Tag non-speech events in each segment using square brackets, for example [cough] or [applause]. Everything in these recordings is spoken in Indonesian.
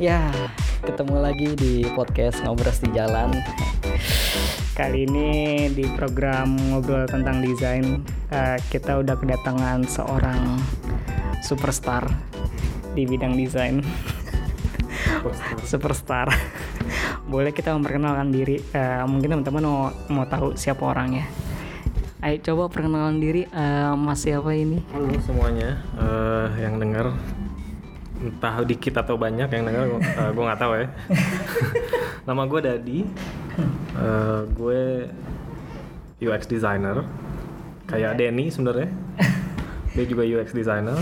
Ya, ketemu lagi di podcast Ngobras di Jalan. Kali ini di program ngobrol tentang desain, eh, kita udah kedatangan seorang superstar di bidang desain. superstar. [laughs] Boleh kita memperkenalkan diri? Eh, mungkin teman-teman mau, mau tahu siapa orangnya. Ayo coba perkenalan diri, eh, Mas siapa ini? Halo semuanya eh, yang dengar entah dikit atau banyak yang dengar uh, gue nggak tahu ya [laughs] nama gue Dadi Eh, gue UX designer kayak Denny sebenarnya dia juga UX designer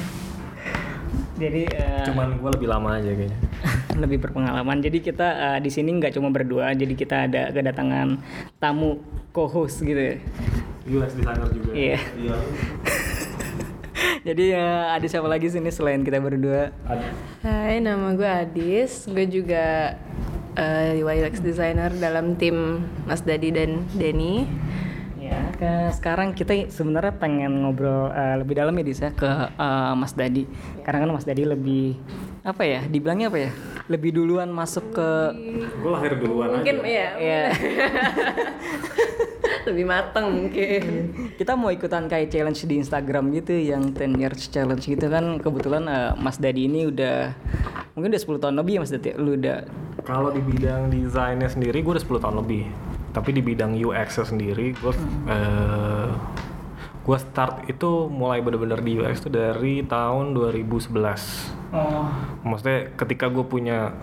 Jadi eh, cuman gue lebih lama aja kayaknya lebih berpengalaman. Jadi kita eh, di sini nggak cuma berdua, jadi kita ada kedatangan tamu co-host gitu. ya. UX designer juga Iya. [laughs] Jadi eh, ada siapa lagi sini selain kita berdua? Hai, nama gue Adis. Gue juga eh, UI UX designer dalam tim Mas Dadi dan Denny. Ya, ke sekarang kita sebenarnya pengen ngobrol eh, lebih dalam ya Dis ya ke eh, Mas Dadi. Karena kan Mas Dadi lebih apa ya? Dibilangnya apa ya? Lebih duluan masuk ke gue lahir duluan Mungkin aja. ya, ya [laughs] lebih mateng mungkin. kita mau ikutan kayak challenge di Instagram gitu yang 10 years challenge gitu kan. Kebetulan eh, Mas Dadi ini udah mungkin udah 10 tahun lebih ya Mas Dadi? Lu udah kalau di bidang desainnya sendiri gue udah 10 tahun lebih. Tapi di bidang UX sendiri gue eh, gue start itu mulai bener-bener di UX itu dari tahun 2011 oh. Maksudnya ketika gue punya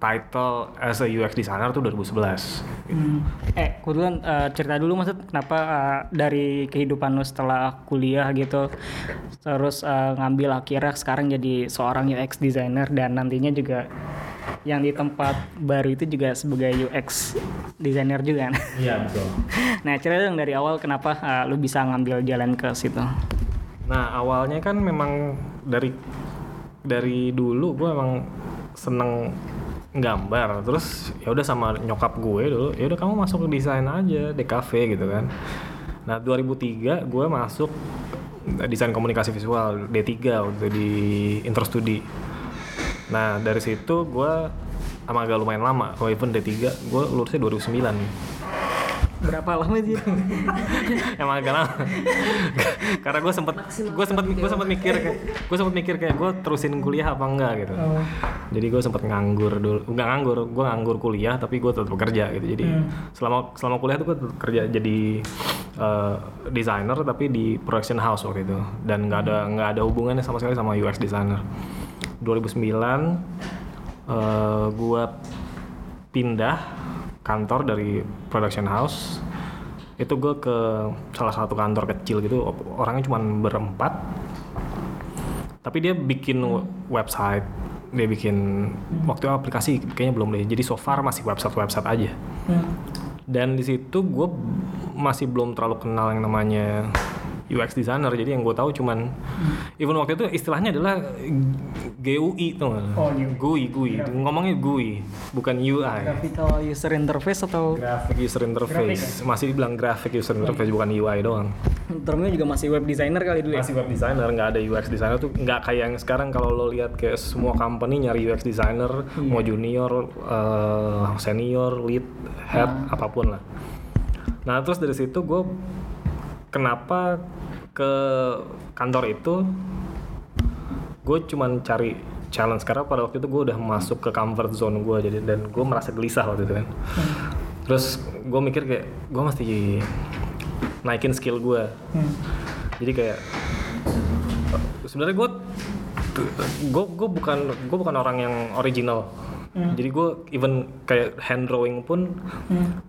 title as a UX designer tuh 2011 Hmm. Eh, kebetulan eh, cerita dulu maksud kenapa eh, dari kehidupan lu setelah kuliah gitu terus eh, ngambil akhirnya sekarang jadi seorang UX designer dan nantinya juga yang di tempat baru itu juga sebagai UX designer juga kan. iya betul [laughs] nah, cerita dong dari awal kenapa eh, lu bisa ngambil jalan ke situ. nah awalnya kan memang dari dari dulu gue emang seneng gambar terus ya udah sama nyokap gue dulu ya udah kamu masuk ke desain aja DKV gitu kan nah 2003 gue masuk desain komunikasi visual D3 waktu di Interstudi nah dari situ gue sama agak lumayan lama. Kalau even D3 gue lulusnya 2009 Berapa lama sih? [laughs] emang agak lama. [laughs] Karena gue sempet gue sempet gue sempet mikir kayak gue sempet mikir kayak gue terusin kuliah apa enggak gitu. Jadi gue sempet nganggur dulu enggak nganggur gue nganggur kuliah tapi gue tetap kerja gitu. Jadi selama selama kuliah tuh gue tetap kerja jadi eh, designer tapi di production house waktu itu. Dan nggak ada nggak ada hubungannya sama sekali sama UX designer 2009 eh gue pindah kantor dari production house. Itu gue ke salah satu kantor kecil gitu orangnya cuma berempat. Tapi dia bikin we- website dia bikin waktu itu aplikasi kayaknya belum deh. Jadi so far masih website website aja dan di situ gue masih belum terlalu kenal yang namanya UX designer. Jadi yang gue tahu cuman even waktu itu istilahnya adalah GUI tuh? Oh, GUI. GUI GUI ngomongnya GUI bukan UI Graphical user interface atau graphic user interface. Masih dibilang graphic user interface bukan UI doang. Termnya juga masih web designer kali dulu ya? masih web designer nggak ada UX designer tuh nggak kayak yang sekarang kalau lo lihat kayak semua company nyari UX designer mau junior eh, senior lead head apa pun lah. Nah terus dari situ gue kenapa ke kantor itu gue cuman cari challenge. Karena pada waktu itu gue udah masuk ke comfort zone gue jadi dan gue merasa gelisah waktu itu kan. Terus gue mikir kayak gue mesti naikin skill gue. Jadi kayak sebenarnya gue gue gue bukan gue bukan orang yang original jadi gue even kayak hand drawing pun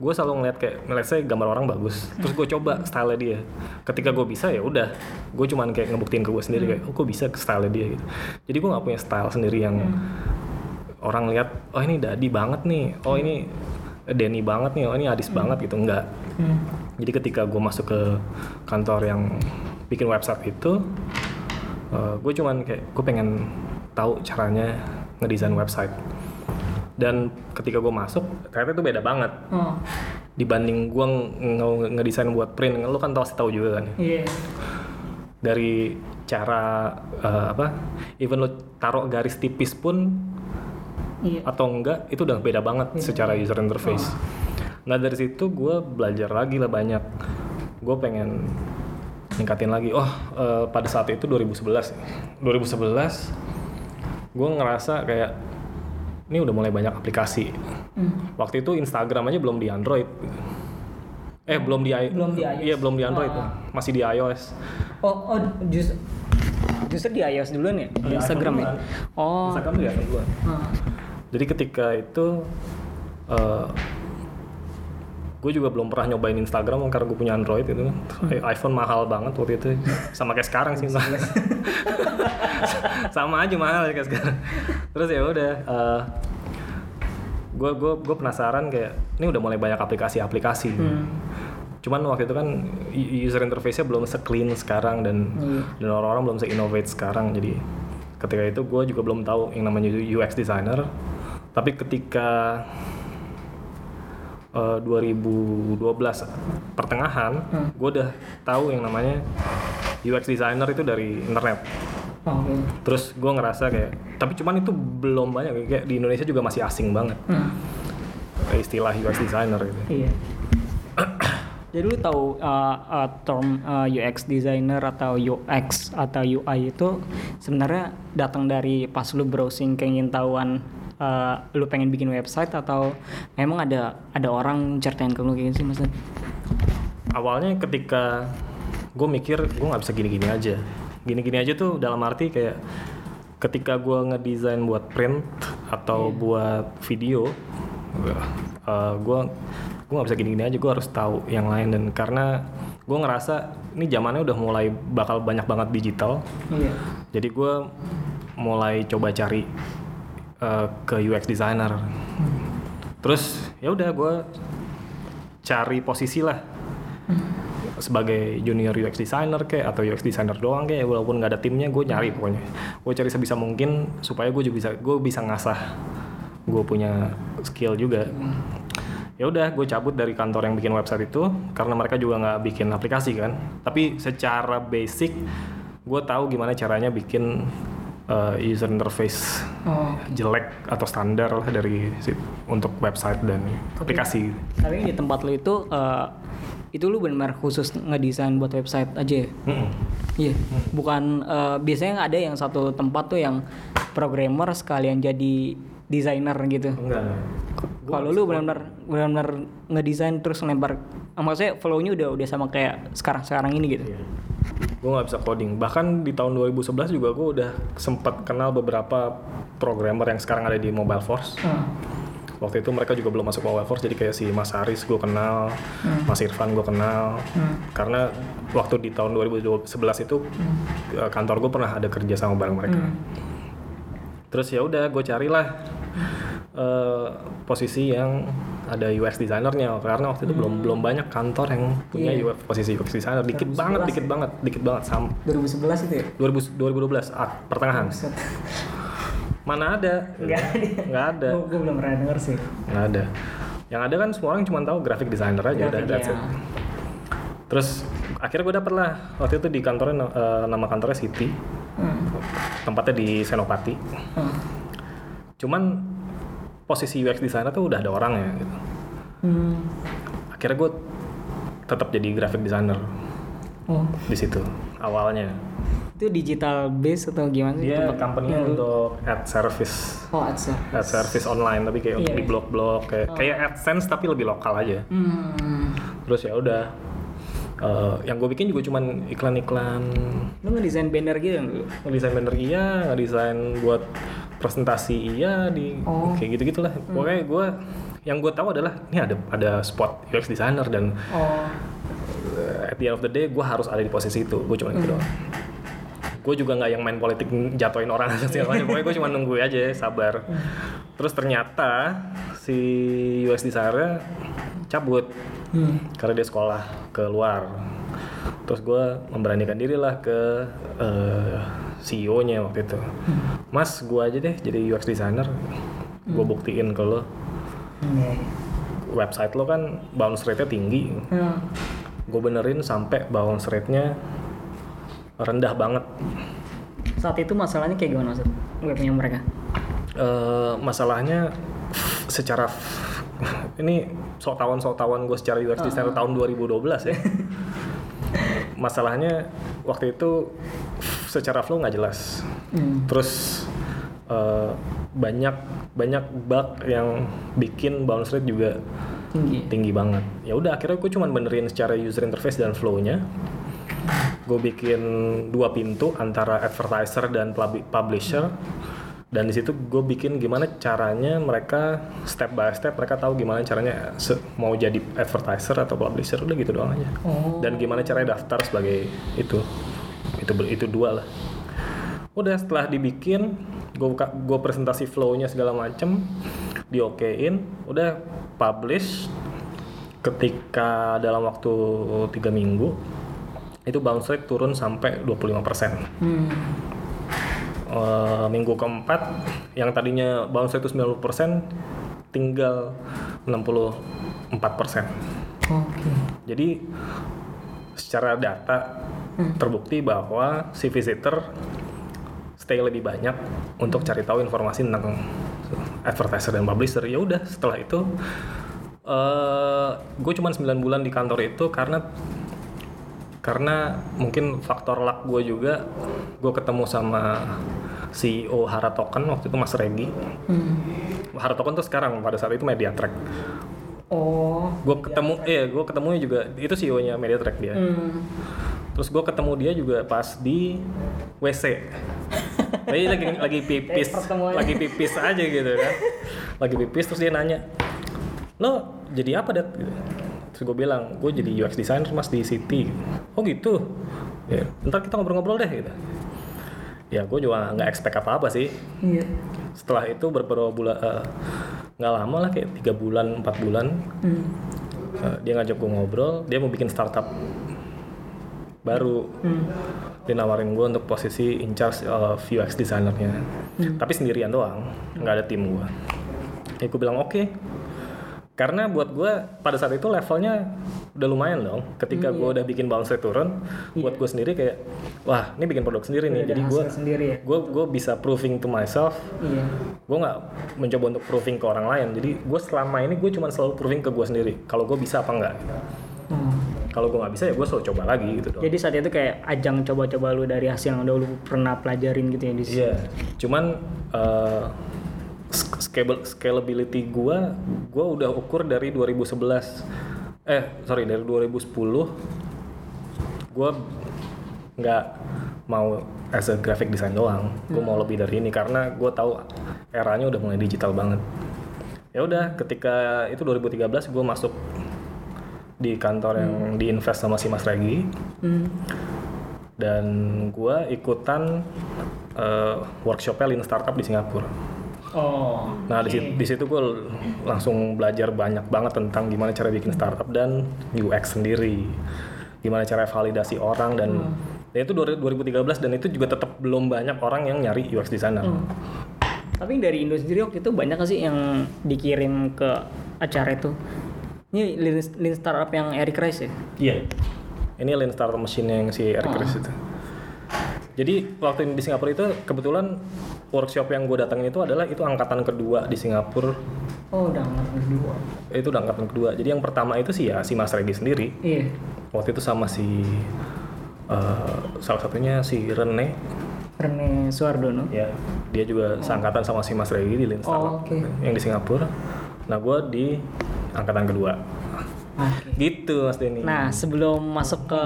gue selalu ngeliat kayak ngeliat saya gambar orang bagus terus gue coba style dia. Ketika gue bisa ya udah. Gue cuman kayak ngebuktiin ke gue sendiri kayak oh gue bisa ke style dia gitu. Jadi gue nggak punya style sendiri yang orang lihat oh ini dadi banget nih oh ini Denny banget nih oh ini Adis banget gitu. Enggak jadi ketika gue masuk ke kantor yang bikin website itu gue cuman kayak gue pengen tahu caranya ngedesain website dan ketika gue masuk ternyata itu beda banget. Oh. dibanding gue nge- ngedesain buat print lo kan pasti tahu juga kan Iya. dari cara eh, apa even lo taruh garis tipis pun Iya. atau enggak itu udah beda banget secara user interface. Nah dari situ gue belajar lagi lah banyak. Gue pengen ningkatin lagi. Oh eh, pada saat itu 2011 2011 gue ngerasa kayak ini udah mulai banyak aplikasi Hmm. waktu itu Instagram aja belum di Android eh belum di Belum di iOS. iya belum di Android Ah. masih di iOS Oh, oh justru justru di iOS duluan ya? Di Instagram iPhone ya? Oh. Instagram tuh di iPhone duluan. Ah. Jadi ketika itu eh gue juga belum pernah nyobain Instagram karena gue punya Android itu kan. Hmm. iPhone mahal banget waktu itu sama kayak sekarang sih [laughs] sama aja mahal kayak sekarang terus ya udah gue gue gue penasaran kayak ini udah mulai banyak aplikasi-aplikasi Hmm. cuman waktu itu kan user interface-nya belum se-clean sekarang dan Iya. dan orang-orang belum se-innovate sekarang jadi ketika itu gue juga belum tahu yang namanya UX designer tapi ketika eh, 2012 pertengahan Hmm. gue udah tahu yang namanya UX designer itu dari internet Oh, oke. terus gue ngerasa kayak tapi cuman itu belum banyak kayak di Indonesia juga masih asing banget Hmm. kayak istilah UX designer gitu Iya. [clears throat] Jadi lu tahu uh, uh, term uh, UX designer atau UX atau UI itu sebenarnya datang dari pas lu browsing keingin tahuan uh, lu pengen bikin website atau memang ada ada orang ceritain ke lu kayak gitu sih maksudnya? awalnya ketika gue mikir gue nggak bisa gini-gini aja gini-gini aja tuh dalam arti kayak ketika gue ngedesain buat print atau buat video gue gue nggak bisa gini-gini aja gue harus tahu yang lain dan karena gue ngerasa ini zamannya udah mulai bakal banyak banget digital Iya. jadi gue mulai coba cari eh, ke UX designer. Terus ya udah gue cari posisi lah. Sebagai junior UX designer kayak atau UX designer doang kayak walaupun nggak ada timnya gue nyari pokoknya. Gue cari sebisa mungkin supaya gue juga bisa gue bisa ngasah gue punya skill juga. Ya udah gue cabut dari kantor yang bikin website itu karena mereka juga nggak bikin aplikasi kan. Tapi secara basic gue tahu gimana caranya bikin uh, user interface Oh. jelek atau standar lah dari si- untuk website dan aplikasi Tapi di tempat lu itu uh, itu lu benar khusus ngedesain buat website aja ya? Iya, bukan eh, biasanya ada yang satu tempat tuh yang programmer sekalian jadi desainer gitu. enggak Kalau lu benar-benar benar-benar ngedesain terus ngelempar, ah, maksudnya flow-nya udah udah sama kayak sekarang-sekarang ini gitu. Iya. Gue nggak bisa coding. Bahkan di tahun 2011 juga gue udah sempat kenal beberapa programmer yang sekarang ada di Mobile Force. Hmm. waktu itu mereka juga belum masuk Mobile Force jadi kayak si Mas Haris gue kenal Mas Irfan gue kenal. Karena waktu di tahun 2011 itu eh, kantor gue pernah ada kerja sama bareng mereka. Terus ya udah gue carilah eh, posisi yang ada UX designernya karena waktu itu belum belum banyak kantor yang punya Iya. UX posisi UX designer dikit banget dikit banget dikit banget sam 2011 itu ya? 2000 2012 ah, pertengahan mana ada Nggak ada. ada Gue belum pernah denger sih. nggak ada yang ada kan semua orang cuma tahu graphic designer aja udah Graphic, that's ya. it. terus akhirnya gue dapet lah waktu itu di kantornya eh, nama kantornya City Hmm. tempatnya di Senopati Hmm. cuman posisi UX designer tuh udah ada orangnya gitu Hmm. akhirnya gue tetap jadi graphic designer Oh. di situ awalnya Itu digital base atau gimana sih? dia company yang lu- untuk ad service Oh, ads ya. ad service online tapi kayak untuk Iya, di iya. blog-blog kayak kayak AdSense tapi lebih lokal aja Hmm. terus ya udah eh, yang gue bikin juga cuman iklan-iklan Lu ngedesain banner gitu ngedesain banner iya ngedesain buat presentasi iya di Oh. kayak gitu gitulah pokoknya gue yang gue tahu adalah ini ada ada spot UX designer dan Oh. at the end of the day gue harus ada di posisi itu. Gue cuma itu doang. Gue juga nggak yang main politik jatuhin orang atau [laughs] segala macam. Pokoknya gue cuma nunggu aja sabar. Terus ternyata si UX designer cabut. Hmm. karena dia sekolah keluar terus gue memberanikan diri lah ke eh, CEO-nya waktu itu. Mas gue aja deh jadi UX designer. Gue buktiin ke lo. Iya. website lo kan bounce rate-nya tinggi. Hmm. gue benerin sampai bounce rate-nya rendah banget. Saat itu masalahnya kayak gimana maksud webnya mereka? Eh, masalahnya secara ini sok tawan sok tawan gue secara UX designer tahun 2012 ya [laughs] masalahnya waktu itu secara flow nggak jelas Hmm. terus eh, banyak banyak bug yang bikin bounce rate juga Tinggi. tinggi banget ya udah akhirnya gue cuman benerin secara user interface dan flow-nya gue bikin dua pintu antara advertiser dan pub- publisher dan di situ gue bikin gimana caranya mereka step by step mereka tahu gimana caranya mau jadi advertiser atau publisher udah gitu doang aja Oh. dan gimana caranya daftar sebagai itu itu itu dua lah udah setelah dibikin gue gue presentasi flow-nya segala macem diokein udah publish ketika dalam waktu tiga minggu itu bounce rate turun sampai 25% Hmm. Eh, minggu keempat yang tadinya bounce rate itu 90% tinggal 64% Oke. jadi secara data terbukti bahwa si visitor stay lebih banyak untuk cari tahu informasi tentang advertiser dan publisher. Ya udah setelah itu eh gue cuma 9 bulan di kantor itu karena karena mungkin faktor luck gue juga gue ketemu sama CEO Haratoken waktu itu Mas Regi. Hmm. Haratoken tuh sekarang pada saat itu Mediatrack. Oh. Gue ketemu, eh gue ketemunya juga itu CEO-nya Mediatrack dia. Hmm. Terus gue ketemu dia juga pas di WC. Lagi [laughs] lagi lagi pipis, lagi pipis aja gitu kan. Lagi pipis terus dia nanya, lo jadi apa dat? Gitu. Terus gue bilang, gue jadi UX designer mas di City. Oh gitu. Ya, ntar kita ngobrol-ngobrol deh gitu. Ya gue juga nggak expect apa-apa sih. Iya. Setelah itu beberapa bulan, eh, nggak lama lah kayak tiga bulan, empat bulan. Hmm. Eh, dia ngajak gue ngobrol, dia mau bikin startup baru. Hmm. Dia nawarin gue untuk posisi in charge of UX designernya. Tapi sendirian doang, nggak ada tim gue. Ya gue bilang oke. Karena buat gue pada saat itu levelnya udah lumayan dong. Ketika gue udah bikin bounce rate turun, buat gue sendiri kayak, wah ini bikin produk sendiri nih. Udah Jadi gue ya. gue gue bisa proving to myself Iya. gue nggak mencoba untuk proving ke orang lain jadi gue selama ini gue cuma selalu proving ke gue sendiri kalau gue bisa apa enggak Hmm. kalau gue nggak bisa ya gue selalu coba lagi gitu dong Jadi saat itu kayak ajang coba-coba lu dari hasil yang udah lu pernah pelajarin gitu ya di iya cuman eh, sk- scalable- scalability gue gue udah ukur dari 2011 eh sorry dari 2010 gue nggak mau as a graphic design doang. Gue mau lebih dari ini karena gue tahu eranya udah mulai digital banget. Ya udah ketika itu 2013 gue masuk di kantor yang diinvest sama si Mas Regi. Hmm. dan gue ikutan eh, workshopnya Lean Startup di Singapura. Oh. Nah di situ, di situ gue langsung belajar banyak banget tentang gimana cara bikin startup dan UX sendiri, gimana cara validasi orang dan dan itu 2013 dan itu juga tetap belum banyak orang yang nyari UX designer. Tapi dari Indo sendiri waktu itu banyak gak sih yang dikirim ke acara itu? Ini lean, lean startup yang Eric Rice ya? Iya. Ini Lean Startup Machine yang si Eric Ries itu. Jadi waktu di Singapura itu kebetulan workshop yang gue datangin itu adalah itu angkatan kedua di Singapura. Oh, udah angkat kedua. Itu udah angkatan kedua. Jadi yang pertama itu sih ya si Mas Regi sendiri. Iya. Waktu itu sama si eh, salah satunya si Rene. Rene Suardono. Ya, dia juga seangkatan sama si Mas Regi di Lean Oh, oke. yang di Singapura. Nah, gue di angkatan kedua. Oke. Gitu Mas Denny. Nah, sebelum masuk ke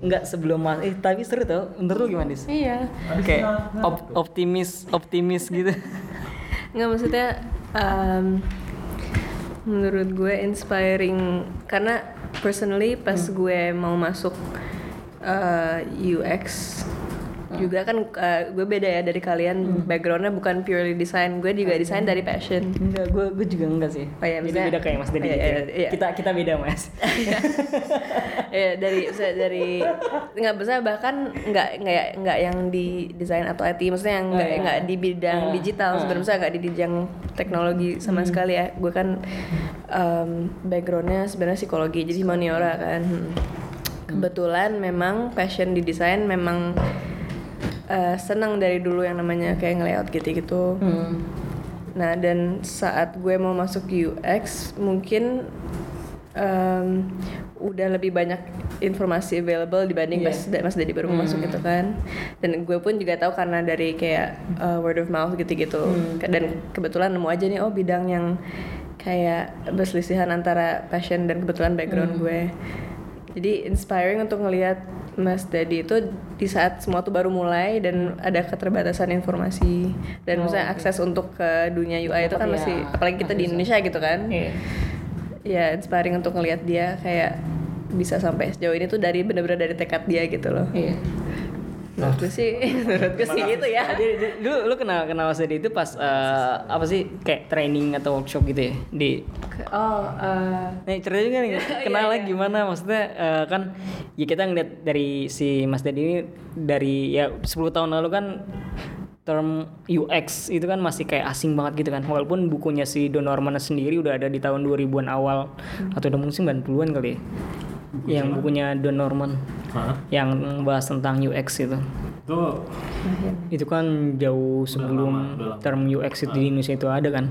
enggak sebelum mas eh tapi seru tuh. Menurut lu gimana, Dis? Iya. Kayak op- optimis, optimis gitu. Nggak maksudnya em, menurut gue inspiring karena personally pas gue mau masuk eh, UX juga kan uh, gue beda ya dari kalian backgroundnya bukan purely design gue juga desain dari passion Enggak, gue gue juga enggak sih. Oh iya, Beda, beda kayak Mas Dedi. Iya, gitu ya. iya, iya. Kita kita beda Mas. [laughs] ya dari dari nggak bisa bahkan nggak nggak nggak yang di desain atau IT maksudnya yang nggak Oh, iya. nggak di bidang Ah, digital ah. sebenarnya nggak di bidang teknologi sama sekali ya gue kan um, backgroundnya sebenarnya psikologi jadi humaniora kan Hmm. kebetulan memang passion di desain memang uh, senang dari dulu yang namanya kayak ngelayout gitu-gitu Hmm. Nah dan saat gue mau masuk UX mungkin em, udah lebih banyak informasi available dibanding Iya. pas Mas Dedi baru mau masuk gitu kan. Dan gue pun juga tahu karena dari kayak uh, word of mouth gitu-gitu. Ke- Dan kebetulan nemu aja nih oh bidang yang kayak berselisihan antara passion dan kebetulan background gue. Jadi inspiring untuk ngelihat Mas Dedi itu di saat semua tuh baru mulai dan ada keterbatasan informasi dan Oh, maksudnya oke. akses untuk ke dunia UI itu kan Iya, masih apalagi kita di Indonesia gitu kan. Iya. Ya inspiring untuk ngelihat dia kayak bisa sampai sejauh ini tuh dari bener-bener dari tekad dia gitu loh. Iya. Menurut gue sih, [laughs] menurut gue sih gitu ya. Jadi, lu lu kenal kenal Mas Dedi itu pas eh, apa sih kayak training atau workshop gitu ya? Di Oh, eh, Nih cerita juga nih, [laughs] kenal Iya, lagi gimana? Maksudnya eh, kan ya kita ngeliat dari si Mas Dedi ini dari ya 10 tahun lalu kan term UX itu kan masih kayak asing banget gitu kan. Walaupun bukunya si Don Norman sendiri udah ada di tahun 2000-an awal. Atau udah mungkin 90-an kali ya yang bukunya Don Norman Hah? yang bahas tentang UX itu itu itu kan jauh sebelum lama, udah lama. term UX itu di Indonesia itu ada kan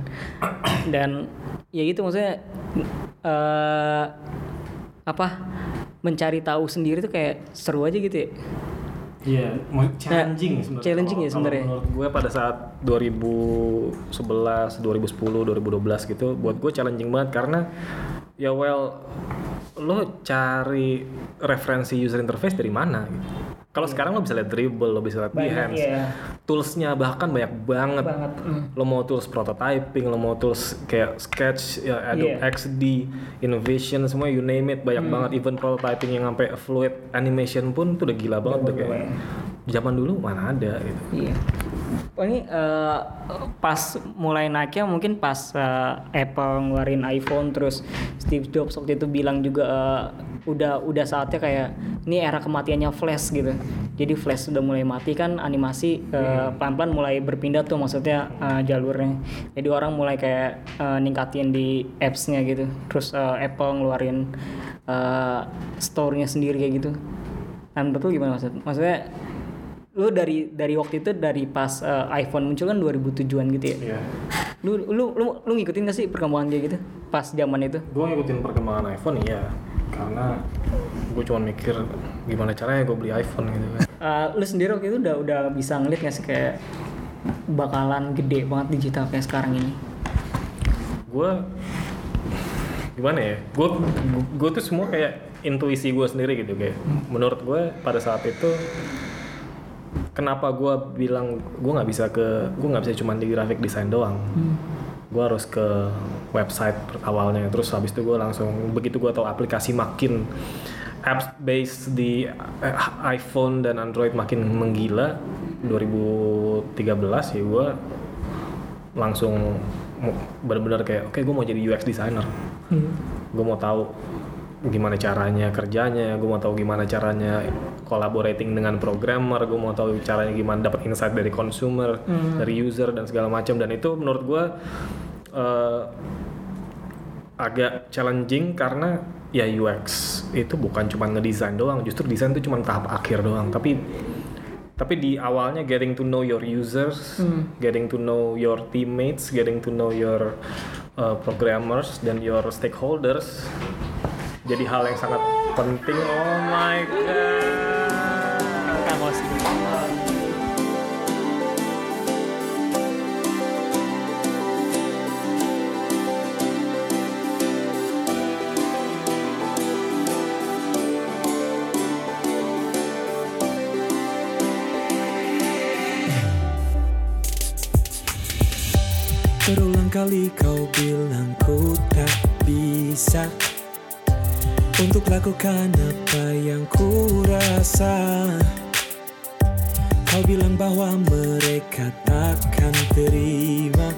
dan ya gitu maksudnya eh apa mencari tahu sendiri tuh kayak seru aja gitu ya Iya, mau challenging sebenarnya. challenging ya Kalau- sebenarnya. Menurut gue pada saat 2011, 2010, 2012 gitu, buat gue challenging banget karena ya well lo cari referensi user interface dari mana gitu. Kalau sekarang lo bisa lihat dribble, lo bisa lihat Banyak, Behance, iya. toolsnya bahkan banyak banget. banget mm. Lo mau tools prototyping, lo mau tools kayak Sketch, ya Adobe Iya. XD, Innovation, semua you name it banyak banget. Even prototyping yang sampai fluid animation pun tuh udah gila banget tuh kayak. Zaman dulu mana ada gitu. Iya. Oh ini eh, pas mulai naiknya mungkin pas eh, Apple ngeluarin iPhone terus Steve Jobs waktu itu bilang juga eh, udah udah saatnya kayak ini era kematiannya Flash gitu. Jadi Flash udah mulai mati kan animasi eh, pelan-pelan mulai berpindah tuh maksudnya eh, jalurnya. Jadi orang mulai kayak eh, ningkatin di apps-nya gitu. Terus eh, Apple ngeluarin eh, store-nya sendiri kayak gitu. Dan betul gimana maksud? Maksudnya lu dari dari waktu itu dari pas eh, iPhone muncul kan 2007-an gitu ya. Iya. Lu lu lu lu ngikutin gak sih perkembangan kayak gitu pas zaman itu? Gue ngikutin perkembangan iPhone iya. Karena gue cuma mikir gimana caranya gue beli iPhone gitu kan. Eh, lu sendiri waktu itu udah udah bisa ngeliat gak sih kayak bakalan gede banget digital kayak sekarang ini? gue gimana ya gue gue tuh semua kayak intuisi gue sendiri gitu kayak menurut gue pada saat itu kenapa gue bilang gue nggak bisa ke gue nggak bisa cuma di graphic design doang. Gue harus ke website awalnya. Terus habis itu gue langsung begitu gue tahu aplikasi makin apps based di eh, iPhone dan Android makin menggila 2013 ya gue langsung benar-benar kayak oke gue mau jadi UX designer. Gue mau tahu gimana caranya kerjanya gue mau tahu gimana caranya collaborating dengan programmer gue mau tahu caranya gimana dapat insight dari consumer dari user dan segala macam. Dan itu menurut gue eh, agak challenging karena ya UX itu bukan cuma ngedesain doang. Justru desain itu cuma tahap akhir doang. Tapi tapi di awalnya getting to know your users, getting to know your teammates, getting to know your uh, programmers dan your stakeholders jadi hal yang sangat penting. Oh my god. Berulang kali kau bilang ku tak bisa Untuk lakukan apa yang ku rasa. Kau bilang bahwa mereka takkan terima.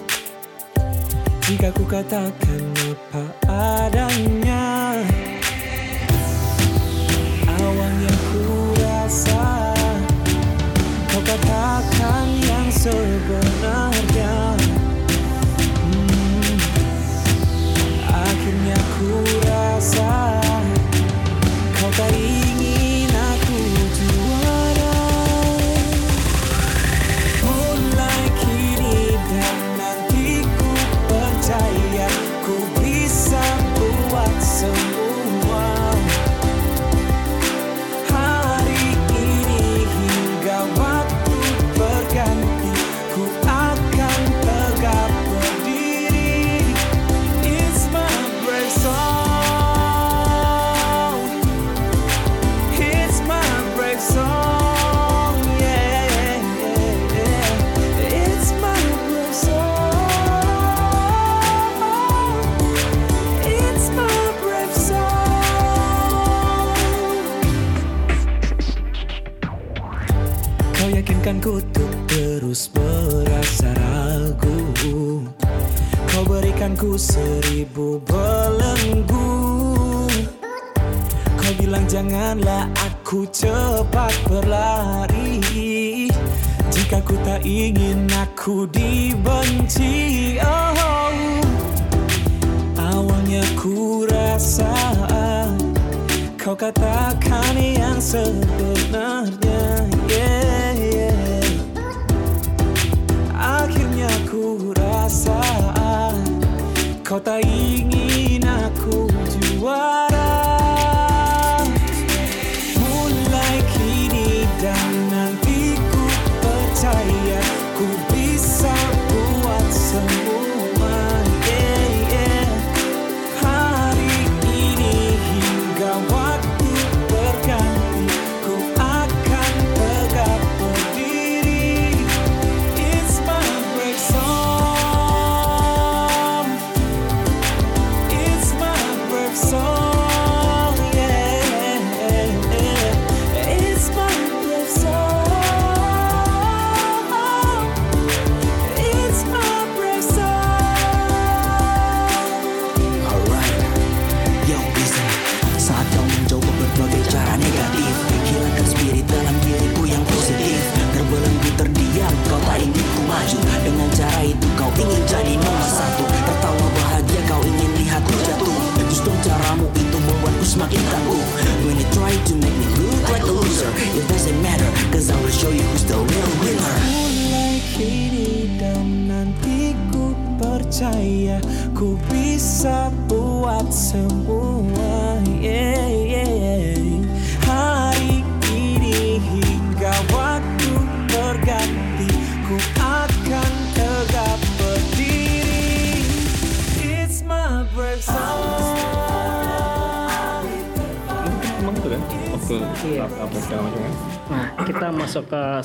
Jika ku katakan apa adanya. Awalnya ku rasa. Kau katakan yang sebenarnya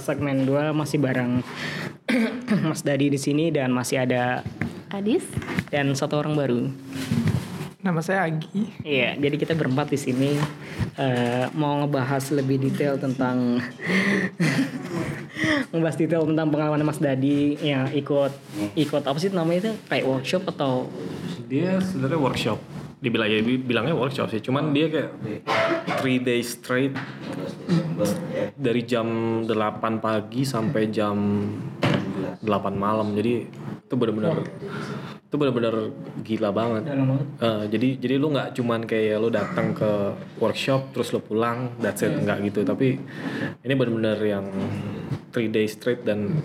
segmen 2 masih bareng [clears throat] Mas Dadi di sini dan masih ada Adis dan satu orang baru. Nama saya Agi. Iya, jadi kita berempat di sini eh, mau ngebahas lebih detail tentang [laughs] ngebahas detail tentang pengalaman Mas Dadi yang ikut ikut apa sih namanya itu kayak workshop atau Dia sebenarnya workshop. Dibilang ya bilangnya workshop sih, cuman dia kayak three days straight dari jam 8 pagi sampai jam 8 malam. Jadi itu benar-benar itu benar-benar gila banget. Eh, jadi jadi lu nggak cuman kayak lu datang ke workshop terus lu pulang that's it nggak gitu. Tapi ini benar-benar yang three days straight dan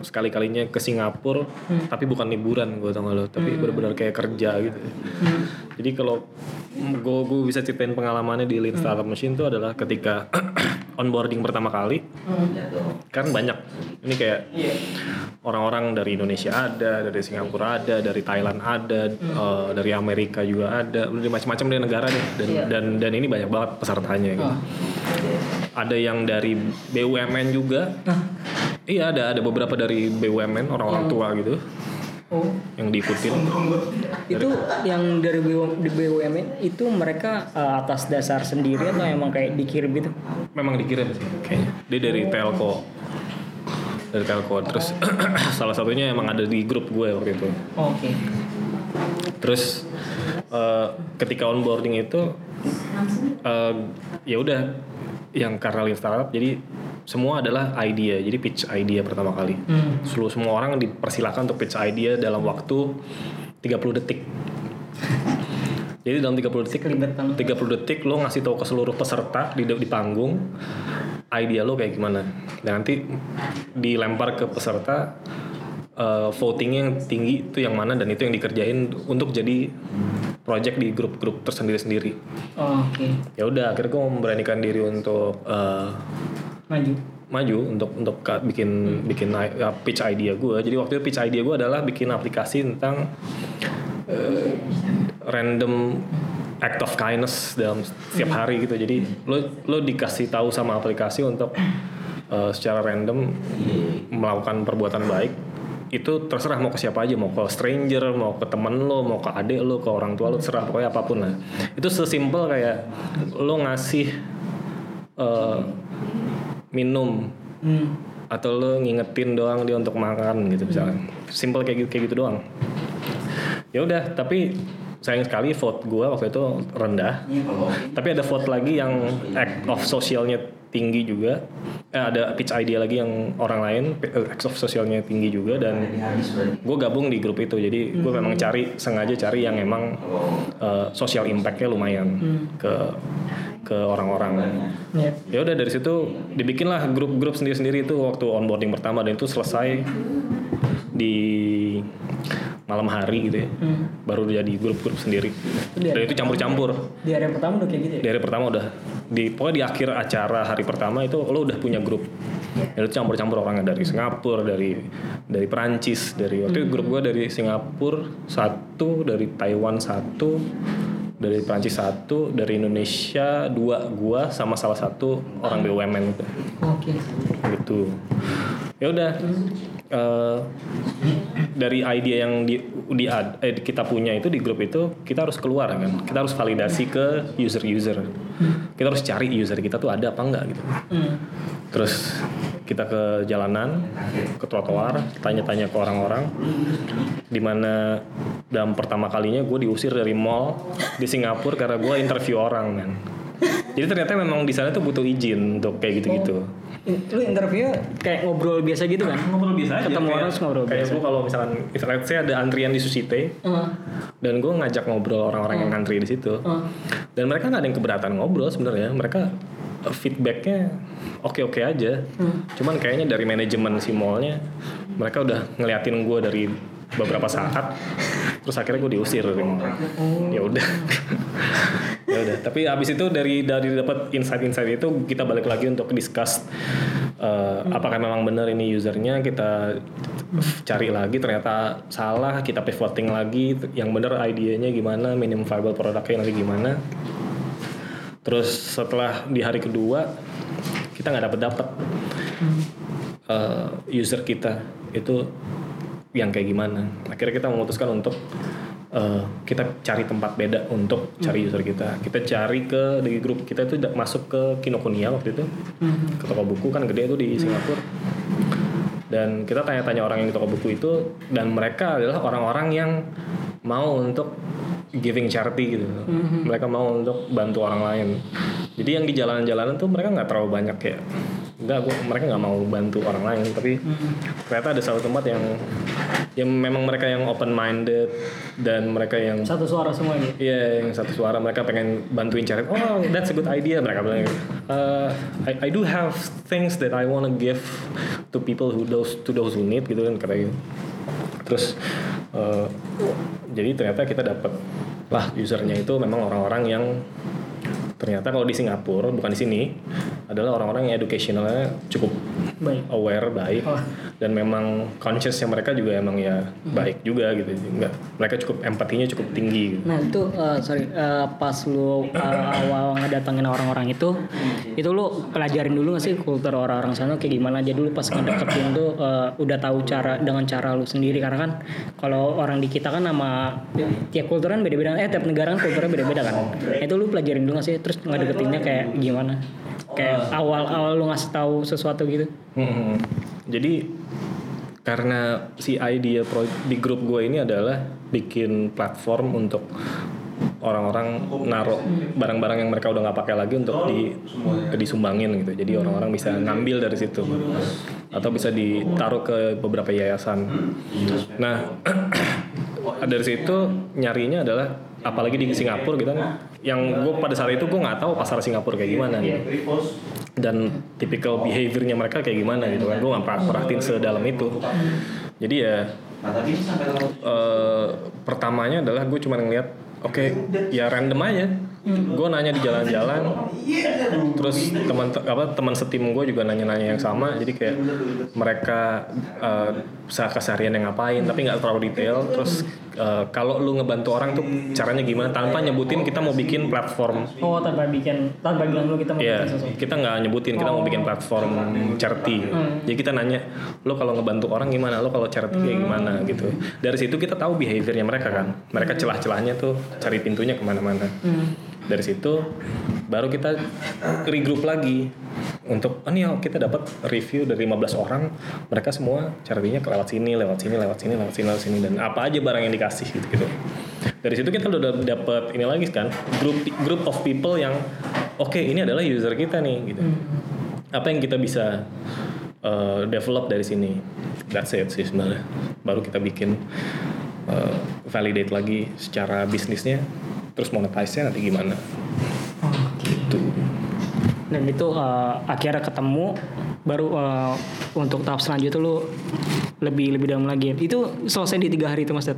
sekali kalinya ke Singapura tapi bukan liburan gue tau gak lo tapi benar-benar kayak kerja gitu. Jadi kalau gue gue bisa ceritain pengalamannya di Lean Startup Machine itu adalah ketika onboarding pertama kali. Kan banyak. Ini kayak orang-orang dari Indonesia ada dari Singapura ada dari Thailand ada eh, dari Amerika juga ada dari macam-macam dari negara deh dan dan dan ini banyak banget pesertanya gitu. Ada yang dari BUMN juga. Iya ada ada beberapa dari BUMN orang-orang tua gitu yang diikutin. Itu yang dari BUMN itu mereka eh, atas dasar sendiri atau emang kayak dikirim gitu? memang dikirim sih kayaknya. Dia dari telco. Dari telco. Terus [clears throat] salah satunya emang ada di grup gue waktu itu. Oke. terus eh, ketika onboarding itu eh, ya udah yang karena lean startup jadi semua adalah idea jadi pitch idea pertama kali. Seluruh semua orang dipersilakan untuk pitch idea dalam waktu 30 detik. Jadi dalam 30 detik Kelibet banget. 30 detik lo ngasih tahu ke seluruh peserta di di panggung idea lo kayak gimana. Dan nanti dilempar ke peserta eh, votingnya yang tinggi itu yang mana dan itu yang dikerjain untuk jadi project di grup-grup tersendiri-sendiri. Oke. ya udah akhirnya gue memberanikan diri untuk eh, Maju. maju untuk untuk bikin bikin i- ya, pitch idea gue jadi waktu itu pitch idea gue adalah bikin aplikasi tentang eh, random act of kindness dalam setiap hari gitu. Jadi lo lo dikasih tahu sama aplikasi untuk eh, secara random melakukan perbuatan baik itu terserah mau ke siapa aja. Mau ke stranger mau ke temen lo mau ke adik lo ke orang tua lo terserah. Pokoknya apa pun lah. Itu sesimpel kayak lo ngasih eh, minum. Hmm. atau lo ngingetin doang dia untuk makan gitu misalnya. Simple kayak gitu kayak gitu doang. Ya udah tapi sayang sekali vote gue waktu itu rendah. Tapi ada vote lagi yang act of socialnya tinggi juga. Eh, ada pitch idea lagi yang orang lain eh, act of socialnya tinggi juga dan gue gabung di grup itu. Jadi gue memang cari sengaja cari yang emang eh, social impactnya lumayan ke ke orang-orang. Iya. ya udah dari situ dibikinlah grup-grup sendiri-sendiri itu waktu onboarding pertama dan itu selesai di malam hari gitu ya. Baru jadi grup-grup sendiri. Di- dan itu campur-campur. Di hari pertama udah kayak gitu ya? di hari pertama udah. Di pokoknya di akhir acara hari pertama itu lo udah punya grup. Dan itu campur-campur orangnya. Dari Singapura dari dari Perancis dari waktu itu grup gue dari Singapura satu dari Taiwan satu dari Perancis satu dari Indonesia dua gua sama salah satu orang BUMN gitu Oke. gitu. Ya udah eh, dari idea yang di, di eh, kita punya itu di grup itu kita harus keluar kan? Kita harus validasi ke user user kita harus cari user kita tuh ada apa enggak gitu. Terus kita ke jalanan ke trotoar tanya-tanya ke orang-orang. Di mana dalam pertama kalinya gue diusir dari mall di Singapura karena gue interview orang kan. Jadi ternyata memang di sana tuh butuh izin untuk kayak gitu-gitu Lu interview kayak ngobrol biasa gitu kan? ngobrol biasa aja Ketemu kayak- orang ngobrol kayak biasa. gue kalau misalkan let's say ada antrian di Susite Heeh. dan gue ngajak ngobrol orang-orang yang ngantri di situ Heeh. dan mereka nggak ada yang keberatan ngobrol sebenarnya mereka uh, feedbacknya oke-oke aja cuman kayaknya dari manajemen si mallnya mereka udah ngeliatin gue dari beberapa saat terus akhirnya gue diusir mall ya udah [laughs] udah. Tapi abis itu dari dari dapat insight-insight itu kita balik lagi untuk discuss uh, apakah memang benar ini usernya. Kita cari lagi ternyata salah. Kita pivoting lagi yang benar idenya gimana minimum viable produknya nanti gimana. Terus setelah di hari kedua kita nggak dapet dapet uh, user kita itu yang kayak gimana. Akhirnya kita memutuskan untuk uh, kita cari tempat beda untuk cari user kita. Kita cari ke di grup kita itu masuk ke Kinokuniya waktu itu. Ke toko buku kan gede itu di Singapura. Dan kita tanya-tanya orang yang di toko buku itu dan mereka adalah orang-orang yang mau untuk giving charity gitu. Mereka mau untuk bantu orang lain. Jadi yang di jalanan-jalanan tuh mereka nggak terlalu banyak kayak enggak gua, mereka nggak mau bantu orang lain tapi ternyata ada satu tempat yang yang memang mereka yang open minded dan mereka yang Satu suara semua ini. Iya, yang satu suara mereka pengen bantuin cari. Oh, that's a good idea mereka bilang. gitu. Uh, I, I do have things that I wanna give to people who those to those who need gitu kan kata gitu. Terus uh, jadi ternyata kita dapat lah usernya itu memang orang-orang yang ternyata kalau di Singapura bukan di sini adalah orang-orang yang educationalnya cukup Baik. aware baik Oh. dan memang consciousnya mereka juga emang ya baik juga gitu enggak mereka cukup empatinya cukup tinggi gitu. Nah itu uh, sorry uh, pas lu uh, awal ngedatengin orang-orang itu, itu lu pelajarin dulu gak sih kultur orang-orang sana kayak gimana aja dulu pas ngedeketin tuh uh, udah tahu cara dengan cara lu sendiri karena kan kalau orang di kita kan nama tiap kultur kan beda-beda eh tiap negara kan kulturnya beda-beda kan. Nah, itu lu pelajarin dulu gak sih terus ngedeketinnya kayak gimana? Kayak awal-awal lu ngasih tahu sesuatu gitu Hmm. Jadi karena si idea pro- di grup gue ini adalah bikin platform untuk orang-orang naruh barang-barang yang mereka udah nggak pakai lagi untuk di disumbangin gitu. Jadi orang-orang bisa ngambil dari situ atau bisa ditaruh ke beberapa yayasan. Nah [clears throat] dari situ nyarinya adalah apalagi di Singapura gitu kan. Yang gue pada saat itu gue nggak tahu pasar Singapura kayak gimana gitu dan typical behaviornya mereka kayak gimana gitu kan. Gue nggak perhatiin sedalam itu. Jadi ya eh, pertamanya adalah gue cuma ngeliat oke ya random aja gue nanya di jalan-jalan terus teman apa teman setim gue juga nanya-nanya yang sama jadi kayak mereka eh, keseharian yang ngapain tapi nggak terlalu detail. Terus eh, kalau lu ngebantu orang tuh caranya gimana? Tanpa nyebutin kita mau bikin platform. Oh tanpa bikin tanpa bilang dulu kita mau Iya, bikin sesuatu. kita nggak nyebutin kita mau bikin platform charity. Jadi kita nanya, lo kalau ngebantu orang gimana, lo kalau charity kayak gimana? gitu. Dari situ kita tahu behaviornya mereka kan. Mereka celah-celahnya tuh cari pintunya ke mana-mana. Dari situ baru kita regroup lagi untuk, oh nih kita dapat review dari 15 orang, mereka semua charity-nya lewat sini, lewat sini, lewat sini, lewat sini, lewat sini, dan apa aja barang yang dikasih gitu gitu. Dari situ kita udah dapet ini lagi kan, grup group of people yang oke ini adalah user kita nih gitu. Apa yang kita bisa uh, develop dari sini? That's it sih sebenarnya. Baru kita bikin uh, validate lagi secara bisnisnya, terus monetize-nya nanti gimana? Gitu. dan itu eh, akhirnya ketemu baru eh, untuk tahap selanjutnya lu lebih lebih dalam lagi itu selesai di tiga hari itu mas Dad?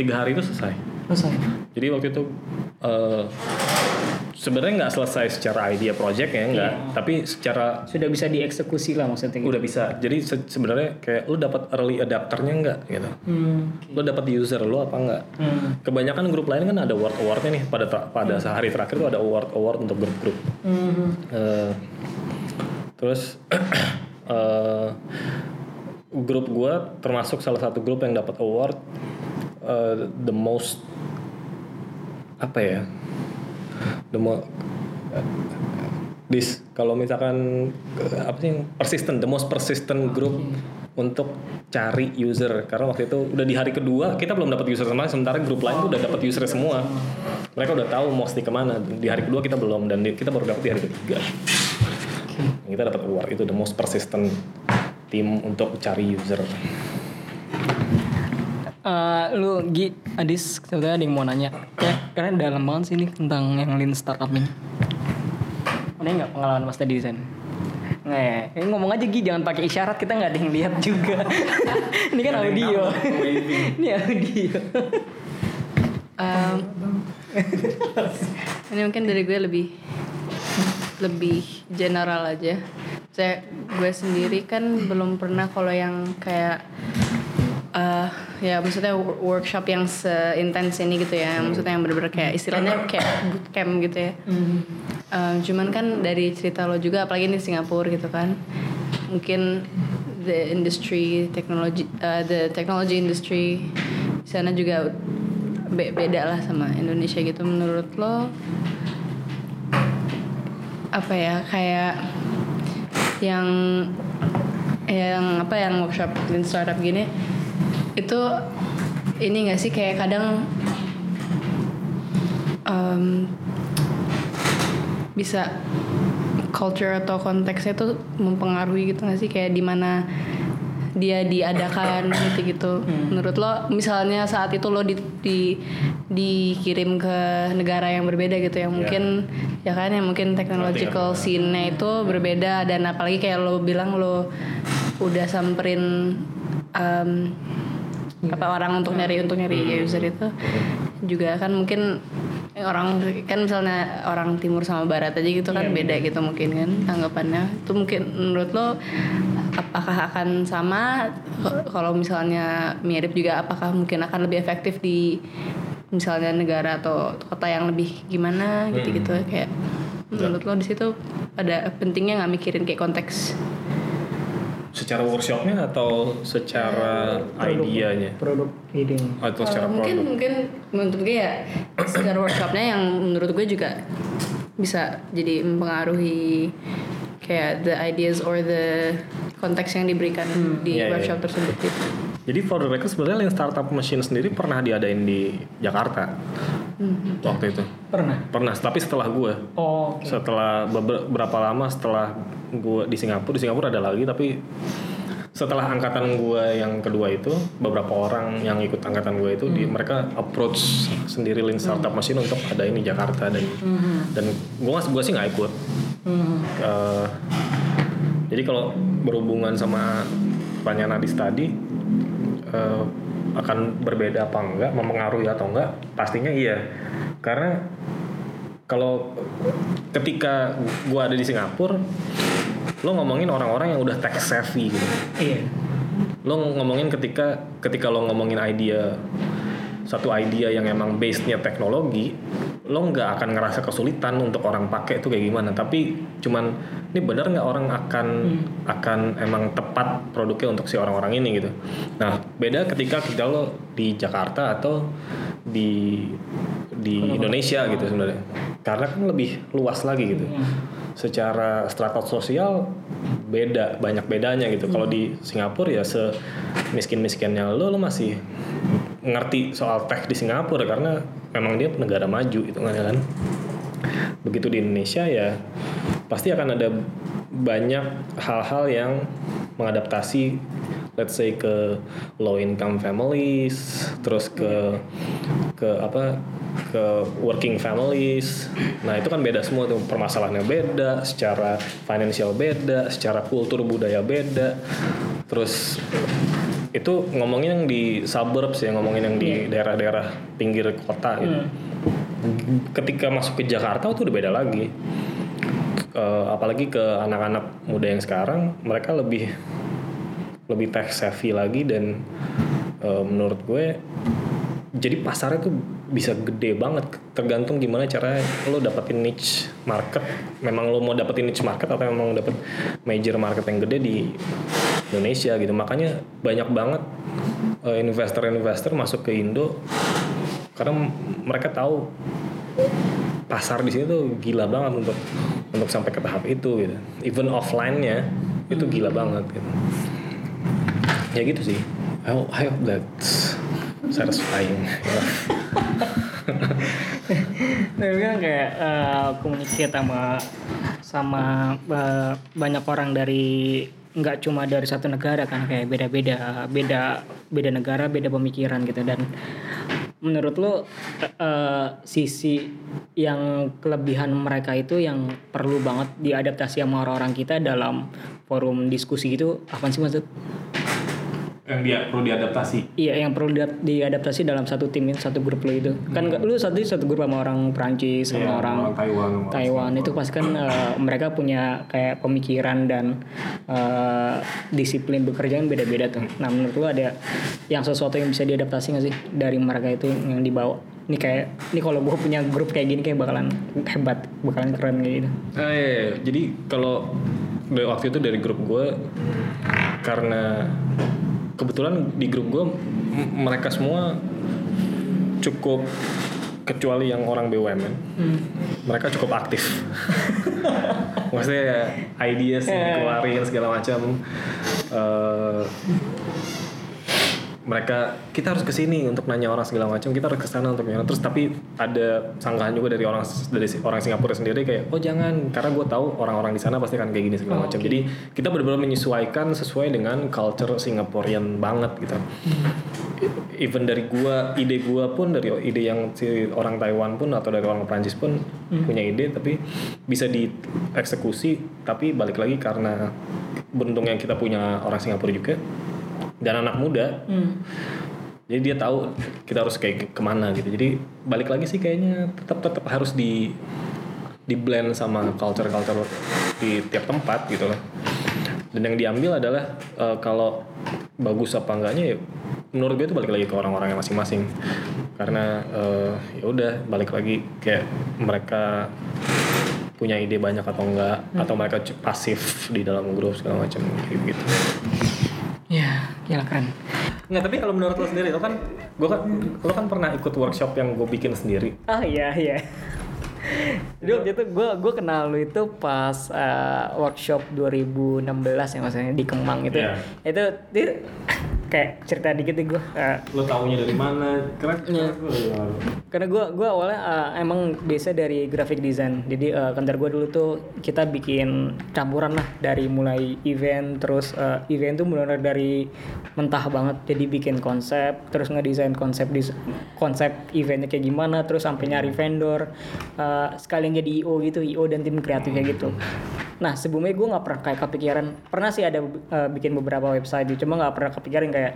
Tiga hari itu selesai. selesai Jadi waktu itu uh, sebenarnya nggak selesai secara idea project ya nggak, tapi secara sudah bisa dieksekusi lah maksudnya gitu. udah bisa. Jadi se- sebenarnya kayak lu dapat early adapternya nggak gitu. hmm. Lu dapat user lu apa nggak? Hmm. Kebanyakan grup lain kan ada award awardnya nih pada pada hari terakhir tuh ada award award untuk grup-grup. Hmm. Eh, terus [clears throat] eh, grup gua termasuk salah satu grup yang dapat award eh, the most apa ya the mo- this kalau misalkan apa sih persistent the most persistent group untuk cari user. Karena waktu itu udah di hari kedua kita belum dapat user sama sementara grup lain tuh udah dapat user semua. Mereka udah tahu mesti ke mana. Di hari kedua kita belum dan kita baru dapat di hari ketiga. Kita dapat award itu the most persistent tim untuk cari user Eh, lu Gi, Adis, sebetulnya ada yang mau nanya. Kayak karena dalam banget sih ini tentang yang lean startup ini. Ada nggak pengalaman mas tadi di sana? Nggak ya? Eh, ngomong aja Gi, jangan pakai isyarat kita nggak ada yang lihat juga. [laughs] ini kan audio. [laughs] ini audio. Um, ini mungkin dari gue lebih lebih general aja. Saya gue sendiri kan belum pernah kalau yang kayak eh ya maksudnya wo- workshop yang seintens ini gitu ya. Maksudnya yang bener-bener kayak istilahnya kayak bootcamp gitu ya. Um, cuman kan dari cerita lo juga apalagi di Singapura gitu kan. Mungkin the industry technology uh, the technology industry di sana juga be- beda lah sama Indonesia gitu menurut lo apa ya kayak yang yang apa yang workshop lean startup gini itu ini gak sih kayak kadang em, bisa culture atau konteksnya tuh mempengaruhi gitu gak sih? Kayak di mana dia diadakan gitu gitu menurut lo misalnya saat itu lo di, di dikirim ke negara yang berbeda gitu yang mungkin ya. kan yang mungkin technological scene-nya itu berbeda dan apalagi kayak lo bilang lo udah samperin em, apa orang untuk nyari untuk nyari user itu juga kan mungkin orang kan misalnya orang timur sama barat aja gitu kan beda gitu mungkin kan tanggapannya. Itu mungkin menurut lo apakah akan sama? Kalau misalnya mirip juga apakah mungkin akan lebih efektif di misalnya negara atau kota yang lebih gimana gitu gitu kayak menurut lo di situ ada pentingnya nggak mikirin kayak konteks secara workshopnya atau secara idenya Produk ide. atau secara mungkin produk mungkin menurut gue ya secara workshopnya yang menurut gue juga bisa jadi mempengaruhi kayak the ideas or the konteks yang diberikan di Iya, iya, workshop iya. tersebut gitu. Jadi for the record sebenarnya Lean Startup Machine sendiri pernah diadain di Jakarta waktu itu. Pernah. Pernah, tapi setelah gue. Oh, oke. Setelah beber- berapa lama setelah gue di Singapura, di Singapura ada lagi tapi setelah angkatan gue yang kedua itu beberapa orang yang ikut angkatan gue itu di mereka approach sendiri Lean Startup Machine untuk ada ini Jakarta dan dan gue gue sih nggak ikut Eh, jadi kalau berhubungan sama pertanyaan Adis tadi eh, akan berbeda apa enggak, mempengaruhi atau enggak, pastinya iya. Karena kalau ketika gua ada di Singapura, lo ngomongin orang-orang yang udah tech savvy gitu. Iya. Lo ngomongin ketika ketika lo ngomongin idea satu idea yang emang base-nya teknologi, lo nggak akan ngerasa kesulitan untuk orang pakai itu kayak gimana. Tapi cuman ini benar nggak orang akan akan emang tepat produknya untuk si orang-orang ini gitu. Nah beda ketika kita lo di Jakarta atau di di Indonesia gitu sebenarnya. Karena kan lebih luas lagi gitu. Secara strata sosial beda banyak bedanya gitu. Kalau di Singapura ya se miskin-miskinnya lo lo masih ngerti soal tech di Singapura karena memang dia negara maju itu kan. Begitu di Indonesia ya pasti akan ada banyak hal-hal yang mengadaptasi let's say ke low income families, terus ke ke apa ke working families. Nah, itu kan beda semua tuh permasalahannya beda, secara financial beda, secara kultur budaya beda. Terus itu ngomongin yang di suburbs ya, ngomongin yang di daerah-daerah pinggir kota gitu. Ketika masuk ke Jakarta itu udah beda lagi. Eh, apalagi ke anak-anak muda yang sekarang, mereka lebih lebih tech savvy lagi dan eh, menurut gue jadi pasarnya tuh bisa gede banget tergantung gimana cara lo dapetin niche market memang lo mau dapetin niche market atau memang dapet major market yang gede di Indonesia gitu. Makanya banyak banget eh, investor-investor masuk ke Indo karena mereka tahu pasar di sini tuh gila banget untuk untuk sampai ke tahap itu gitu. Even offline-nya itu gila banget gitu. Ya gitu sih. I hope, I hope that's satisfying. [laughs] Tapi kan kayak eh, communicate sama sama eh, banyak orang dari nggak cuma dari satu negara kan kayak beda-beda beda beda negara beda pemikiran gitu dan menurut lo eh, sisi yang kelebihan mereka itu yang perlu banget diadaptasi sama orang-orang kita dalam forum diskusi gitu apa sih maksud? Yang dia perlu diadaptasi Iya, yang perlu di- diadaptasi dalam satu tim satu grup lo itu. Kan nggak- lu satu satu grup sama orang Prancis sama Iya, orang, orang Taiwan, sama Taiwan itu pasti kan eh, mereka punya kayak pemikiran dan eh, disiplin bekerja yang beda-beda tuh. Nah, menurut lu ada yang sesuatu yang bisa diadaptasi nggak sih dari mereka itu yang dibawa? Ini kayak ini kalau gue punya grup kayak gini kayak bakalan hebat, bakalan keren kayak gitu. Ah, iya, iya. Jadi kalau dari waktu itu dari grup gue karena kebetulan di grup gue mereka semua cukup kecuali yang orang BUMN mereka cukup aktif. [laughs] Maksudnya ya ideas yang dikeluarin segala macam. Eh, mereka kita harus ke sini untuk nanya orang segala macam kita harus ke sana untuk nanya. Terus tapi ada sanggahan juga dari orang dari orang Singapura sendiri kayak oh jangan karena gue tahu orang-orang di sana pasti akan kayak gini segala macam. jadi kita benar-benar menyesuaikan sesuai dengan culture Singaporean banget gitu. Even dari gua ide gua pun dari ide yang si orang Taiwan pun atau dari orang Prancis pun punya ide tapi bisa dieksekusi tapi balik lagi karena beruntungnya kita punya orang Singapura juga dan anak muda. Jadi dia tahu kita harus kayak ke mana gitu. Jadi balik lagi sih kayaknya tetap tetap harus di di blend sama culture culture di tiap tempat gitu loh. Dan yang diambil adalah eh, kalau bagus apa enggaknya ya menurut gue itu balik lagi ke orang-orangnya masing-masing. Karena eh, ya udah balik lagi kayak mereka punya ide banyak atau enggak atau mereka pasif di dalam grup segala macam gitu. Ya, gila keren. Nggak, tapi kalau menurut lo sendiri, lo kan, gue kan, lo kan pernah ikut workshop yang gue bikin sendiri. Oh iya iya. [laughs] Jadi waktu itu gue gue kenal lu itu pas eh, workshop 2016 ya maksudnya di Kemang itu. Iya. Itu, itu [coughs] kayak cerita dikit nih gue. Lo taunya dari mana? Karena Iya. karena gue gua awalnya uh, emang biasa dari graphic design jadi uh, kantor gue dulu tuh kita bikin campuran lah dari mulai event terus uh, event tuh benar dari mentah banget jadi bikin konsep terus ngedesain konsep konsep eventnya kayak gimana terus sampai nyari vendor uh, sekalian jadi io gitu io dan tim kreatifnya gitu nah sebelumnya gue nggak pernah kayak kepikiran pernah sih ada uh, bikin beberapa website gitu, cuma nggak pernah kepikiran kayak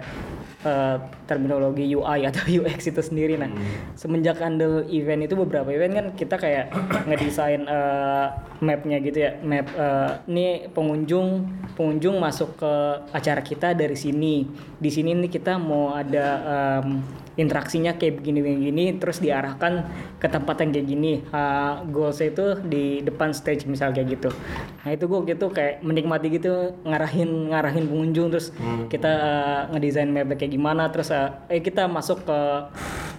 uh, terminologi UI atau [laughs] UX itu sendiri. Nah, semenjak handle event itu beberapa event kan kita kayak [coughs] ngedesain uh, mapnya gitu ya, map uh, ini pengunjung pengunjung masuk ke acara kita dari sini. Di sini nih kita mau ada um, interaksinya kayak begini-begini, terus diarahkan ke tempat yang kayak gini. Uh, goalsnya itu di depan stage misal kayak gitu. Nah itu gue gitu kayak menikmati gitu ngarahin ngarahin pengunjung terus kita uh, ngedesain mapnya kayak gimana terus uh, eh kita masuk ke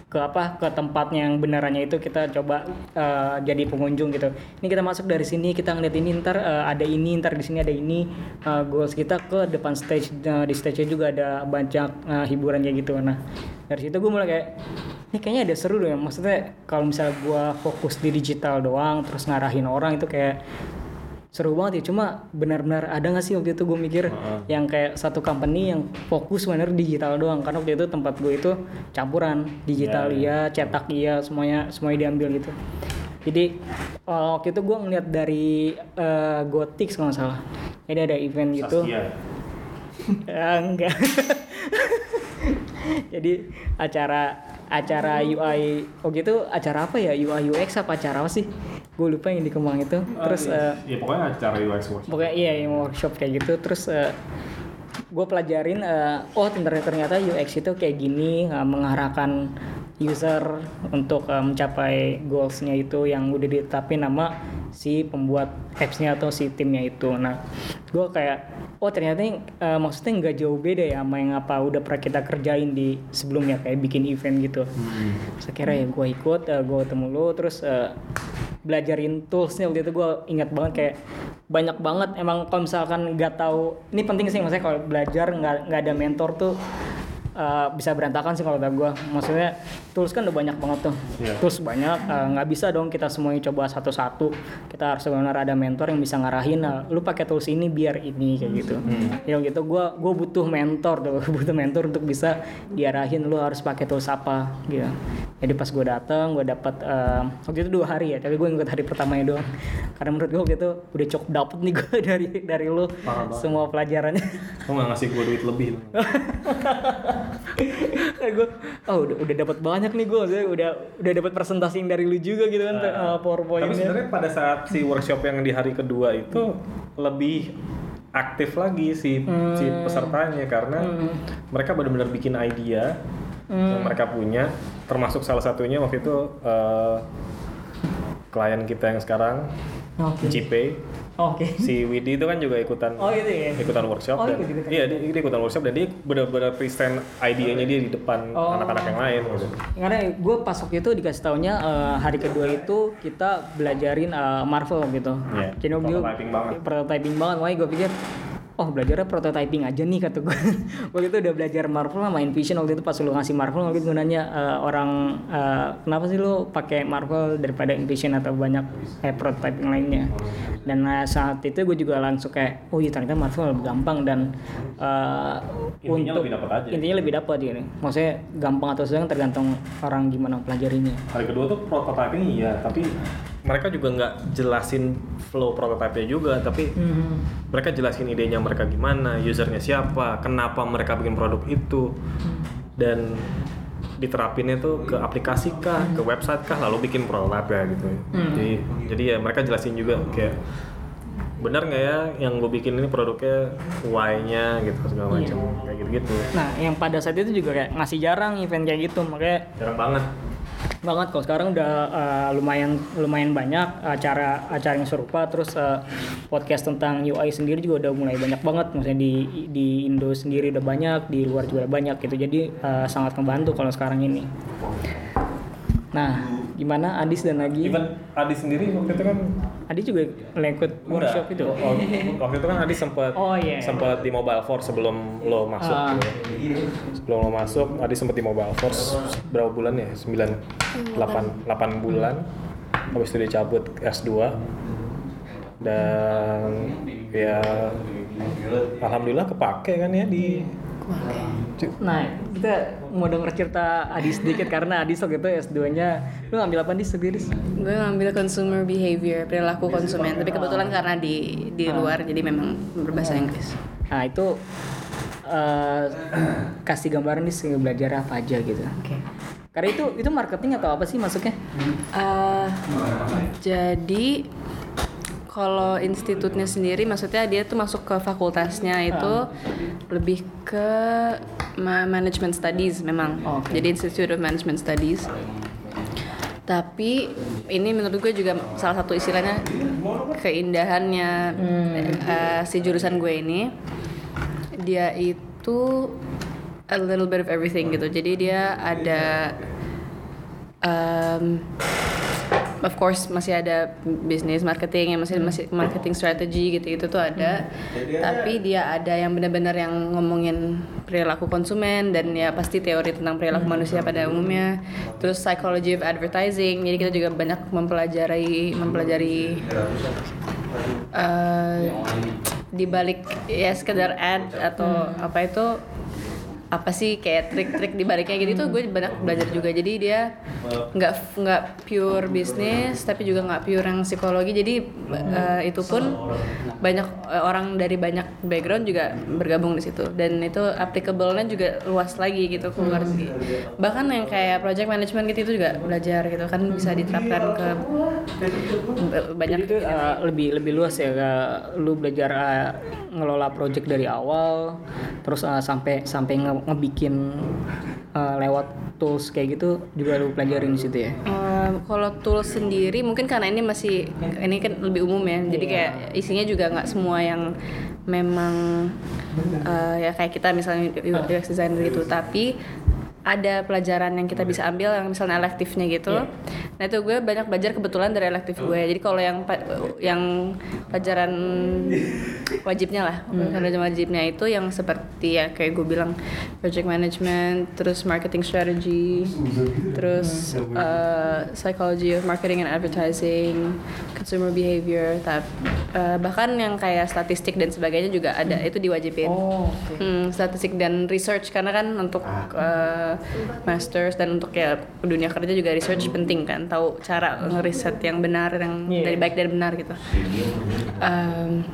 ke apa ke tempatnya yang benarannya itu kita coba uh, jadi pengunjung gitu. Ini kita masuk dari sini kita ngeliat ini ntar uh, ada ini ntar di sini ada ini uh, goals kita ke depan stage uh, di stage juga ada banyak uh, hiburan kayak gitu. Nah dari situ gue mulai kayak ini kayaknya ada seru dong ya maksudnya kalau misalnya gue fokus di digital doang terus ngarahin orang itu kayak seru banget ya. Cuma benar-benar ada nggak sih waktu itu gue mikir yang kayak satu company yang fokus bener digital doang? Karena waktu itu tempat gue itu campuran digital iya cetak iya semuanya semuanya diambil gitu. Jadi eh, waktu itu gue ngeliat dari eh, Gotix kalau nggak salah. Jadi ada event gitu. Ya, [laughs] enggak. [laughs] Jadi acara acara UI oh gitu acara apa ya UI UX apa acara apa sih? Gue lupa yang di Kemang itu. Terus eh, ya pokoknya acara UX workshop. pokoknya iya yang workshop kayak gitu terus gue pelajarin eh, oh ternyata ternyata UX itu kayak gini eh, mengarahkan user untuk eh, mencapai goalsnya itu yang udah ditetapin nama si pembuat apps-nya atau si timnya itu. Nah gue kayak oh ternyata eh, maksudnya nggak jauh beda ya sama yang apa udah pernah kita kerjain di sebelumnya kayak bikin event gitu. Terus akhirnya ya gue ikut gue ketemu lu terus eh, belajarin toolsnya. Waktu itu gue ingat banget kayak banyak banget. Emang kalau misalkan nggak tahu ini penting sih maksudnya kalau belajar nggak nggak ada mentor tuh uh, bisa berantakan sih kalau gue maksudnya tools kan udah banyak banget tuh. Iya. tools banyak uh, nggak bisa dong kita semuanya coba satu-satu. Kita harus benar ada mentor yang bisa ngarahin nah, lu pakai tools ini biar ini kayak gitu. Ya gitu. Gue gue butuh mentor tuh. [laughs] Butuh mentor untuk bisa diarahin lu harus pakai tools apa? Gitu. Jadi pas gue datang gue dapat uh, waktu itu dua hari ya tapi gue ikut hari pertamanya doang. Karena menurut gue waktu itu udah cukup dapet nih gue [laughs] dari dari lu Parah banget. semua pelajarannya. Lo nggak ngasih gue duit lebih. [laughs] gue oh udah udah dapat banyak nih gue udah udah dapat presentasi yang dari lu juga gitu kan uh, Tapi powerpointnya sebenarnya pada saat si workshop yang di hari kedua itu lebih aktif lagi si si pesertanya karena mereka benar-benar bikin idea yang mereka punya termasuk salah satunya waktu itu eh, klien kita yang sekarang Oke. Cipe oke si Widi itu kan juga ikutan Oh, gitu ya? ikutan workshop Oh, dan ikut-ikutan. iya dia, dia ikutan workshop dan dia benar-benar present idenya dia di depan Oh. anak-anak yang lain gitu. karena gue pas waktu itu dikasih taunya eh, hari kedua itu kita belajarin eh, Marvel gitu Iya, jadi itu prototyping banget. prototyping banget makanya gue pikir oh belajarnya prototyping aja nih kata gue [laughs] waktu itu udah belajar Marvel sama Invision waktu itu pas lu ngasih Marvel waktu itu gue nanya eh, orang eh, kenapa sih lu pakai Marvel daripada Invision atau banyak kayak prototyping lainnya? Dan eh, saat itu gue juga langsung kayak oh iya ternyata Marvel lebih gampang dan eh, Intinya untuk lebih dapat aja. intinya lebih dapat gitu. Maksudnya gampang atau kan tergantung orang gimana pelajarinya hari kedua tuh prototyping iya tapi mereka juga nggak jelasin flow prototype-nya juga tapi mereka jelasin idenya mereka gimana usernya siapa kenapa mereka bikin produk itu. Dan diterapinnya tuh ke aplikasi kah ke website kah lalu bikin prototype ya gitu. Jadi jadi ya mereka jelasin juga kayak benar nggak ya yang gue bikin ini produknya Y-nya gitu segala macam kayak gitu gitu nah yang pada saat itu juga kayak masih jarang event kayak gitu makanya jarang banget banget. Kalau sekarang udah uh, lumayan lumayan banyak acara acara yang serupa. Terus uh, podcast tentang UI sendiri juga udah mulai banyak banget. Maksudnya di di Indo sendiri udah banyak di luar juga udah banyak gitu. Jadi uh, sangat membantu kalau sekarang ini. Nah gimana Adis dan Agi Even Adi sendiri waktu itu kan Adi juga ngikut workshop itu Oh, waktu itu kan Adi sempat Oh, iya. sempat di Mobile Force sebelum lo masuk. Gitu. Sebelum lo masuk, Adi sempat di Mobile Force berapa bulan ya? 9 8 8 bulan. Habis itu dicabut S2. Dan ya alhamdulillah kepake kan ya di Nah, kita mau denger cerita Adi sedikit karena Adi waktu itu S2-nya lu ngambil apa nih sendiri? gue ngambil consumer behavior perilaku konsumen. tapi kebetulan karena di di luar jadi memang berbahasa Inggris. Nah, itu eh, kasih gambaran nih sehingga belajar apa aja gitu. oke. Karena itu itu marketing atau apa sih masuknya? Eh, jadi kalau institutnya sendiri maksudnya dia tuh masuk ke fakultasnya itu lebih ke ma- management studies memang. Oke. jadi Institute of Management Studies. Tapi ini menurut gue juga salah satu istilahnya keindahannya eh, si jurusan gue ini. Dia itu a little bit of everything gitu. Jadi dia ada um, of course masih ada bisnis marketing yang masih masih marketing strategy gitu gitu tuh ada. Tapi dia ada yang benar-benar yang ngomongin perilaku konsumen dan ya pasti teori tentang perilaku manusia pada umumnya. Terus psychology of advertising jadi kita juga banyak mempelajari mempelajari eh di balik ya sekedar ad atau apa itu apa sih kayak trik-trik di baliknya gitu tuh gue banyak belajar juga. Jadi dia nggak nggak pure bisnis tapi juga nggak pure yang psikologi. Jadi eh, itu pun banyak eh, orang dari banyak background juga bergabung di situ. Dan itu applicable-nya juga luas lagi gitu keluar sih bahkan yang kayak project management gitu itu juga belajar gitu. Kan bisa diterapkan ke banyak Jadi itu uh, lebih lebih luas ya, uh, lu belajar uh, ngelola project dari awal, terus uh, sampai sampai nge- ngebikin uh, lewat tools kayak gitu juga lu pelajarin di situ ya. Um, kalau tools sendiri mungkin karena ini masih ini kan lebih umum ya. Jadi kayak isinya juga nggak semua yang memang uh, ya kayak kita misalnya UX designer gitu tapi ada pelajaran yang kita bisa ambil yang misalnya elektifnya gitu. Nah itu gue banyak belajar kebetulan dari elektif gue. Jadi kalau yang yang pelajaran wajibnya lah pelajaran wajibnya itu yang seperti ya kayak gue bilang project management terus marketing strategy terus uh, psychology of marketing and advertising consumer behavior tap, uh, bahkan yang kayak statistik dan sebagainya juga ada itu diwajibin. Oh, Hmm, statistik dan research karena kan untuk uh, masters dan untuk ya dunia kerja juga research penting kan tahu cara ngeriset yang benar yang Iya. dari baik dan benar gitu Um,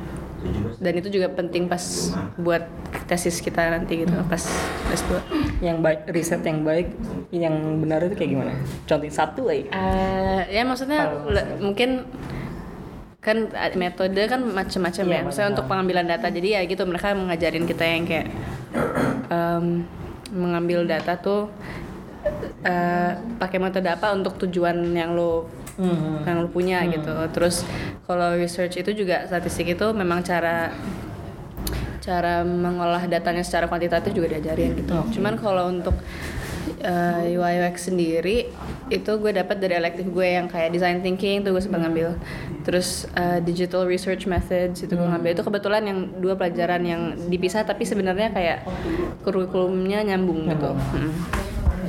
dan itu juga penting pas buat tesis kita nanti gitu pas S2 Yang baik riset yang baik, yang benar itu kayak gimana? Contoh satu aja. Eh, ya maksudnya le- mungkin kan ada metode kan macam-macam ya. Misalnya untuk pengambilan data. Jadi ya gitu mereka mengajarin kita yang kayak em, mengambil data tuh eh, pakai metode apa untuk tujuan yang lo yang lo punya gitu. Terus kalau research itu juga statistik itu memang cara cara mengolah datanya secara kuantitatif juga diajarin gitu. Cuman kalau untuk uh, UI UX sendiri itu gue dapat dari elektif gue yang kayak design thinking tuh gue sempat ngambil. Terus uh, digital research methods itu gue ngambil. Itu kebetulan yang dua pelajaran yang dipisah tapi sebenarnya kayak kurikulumnya nyambung gitu. Mm.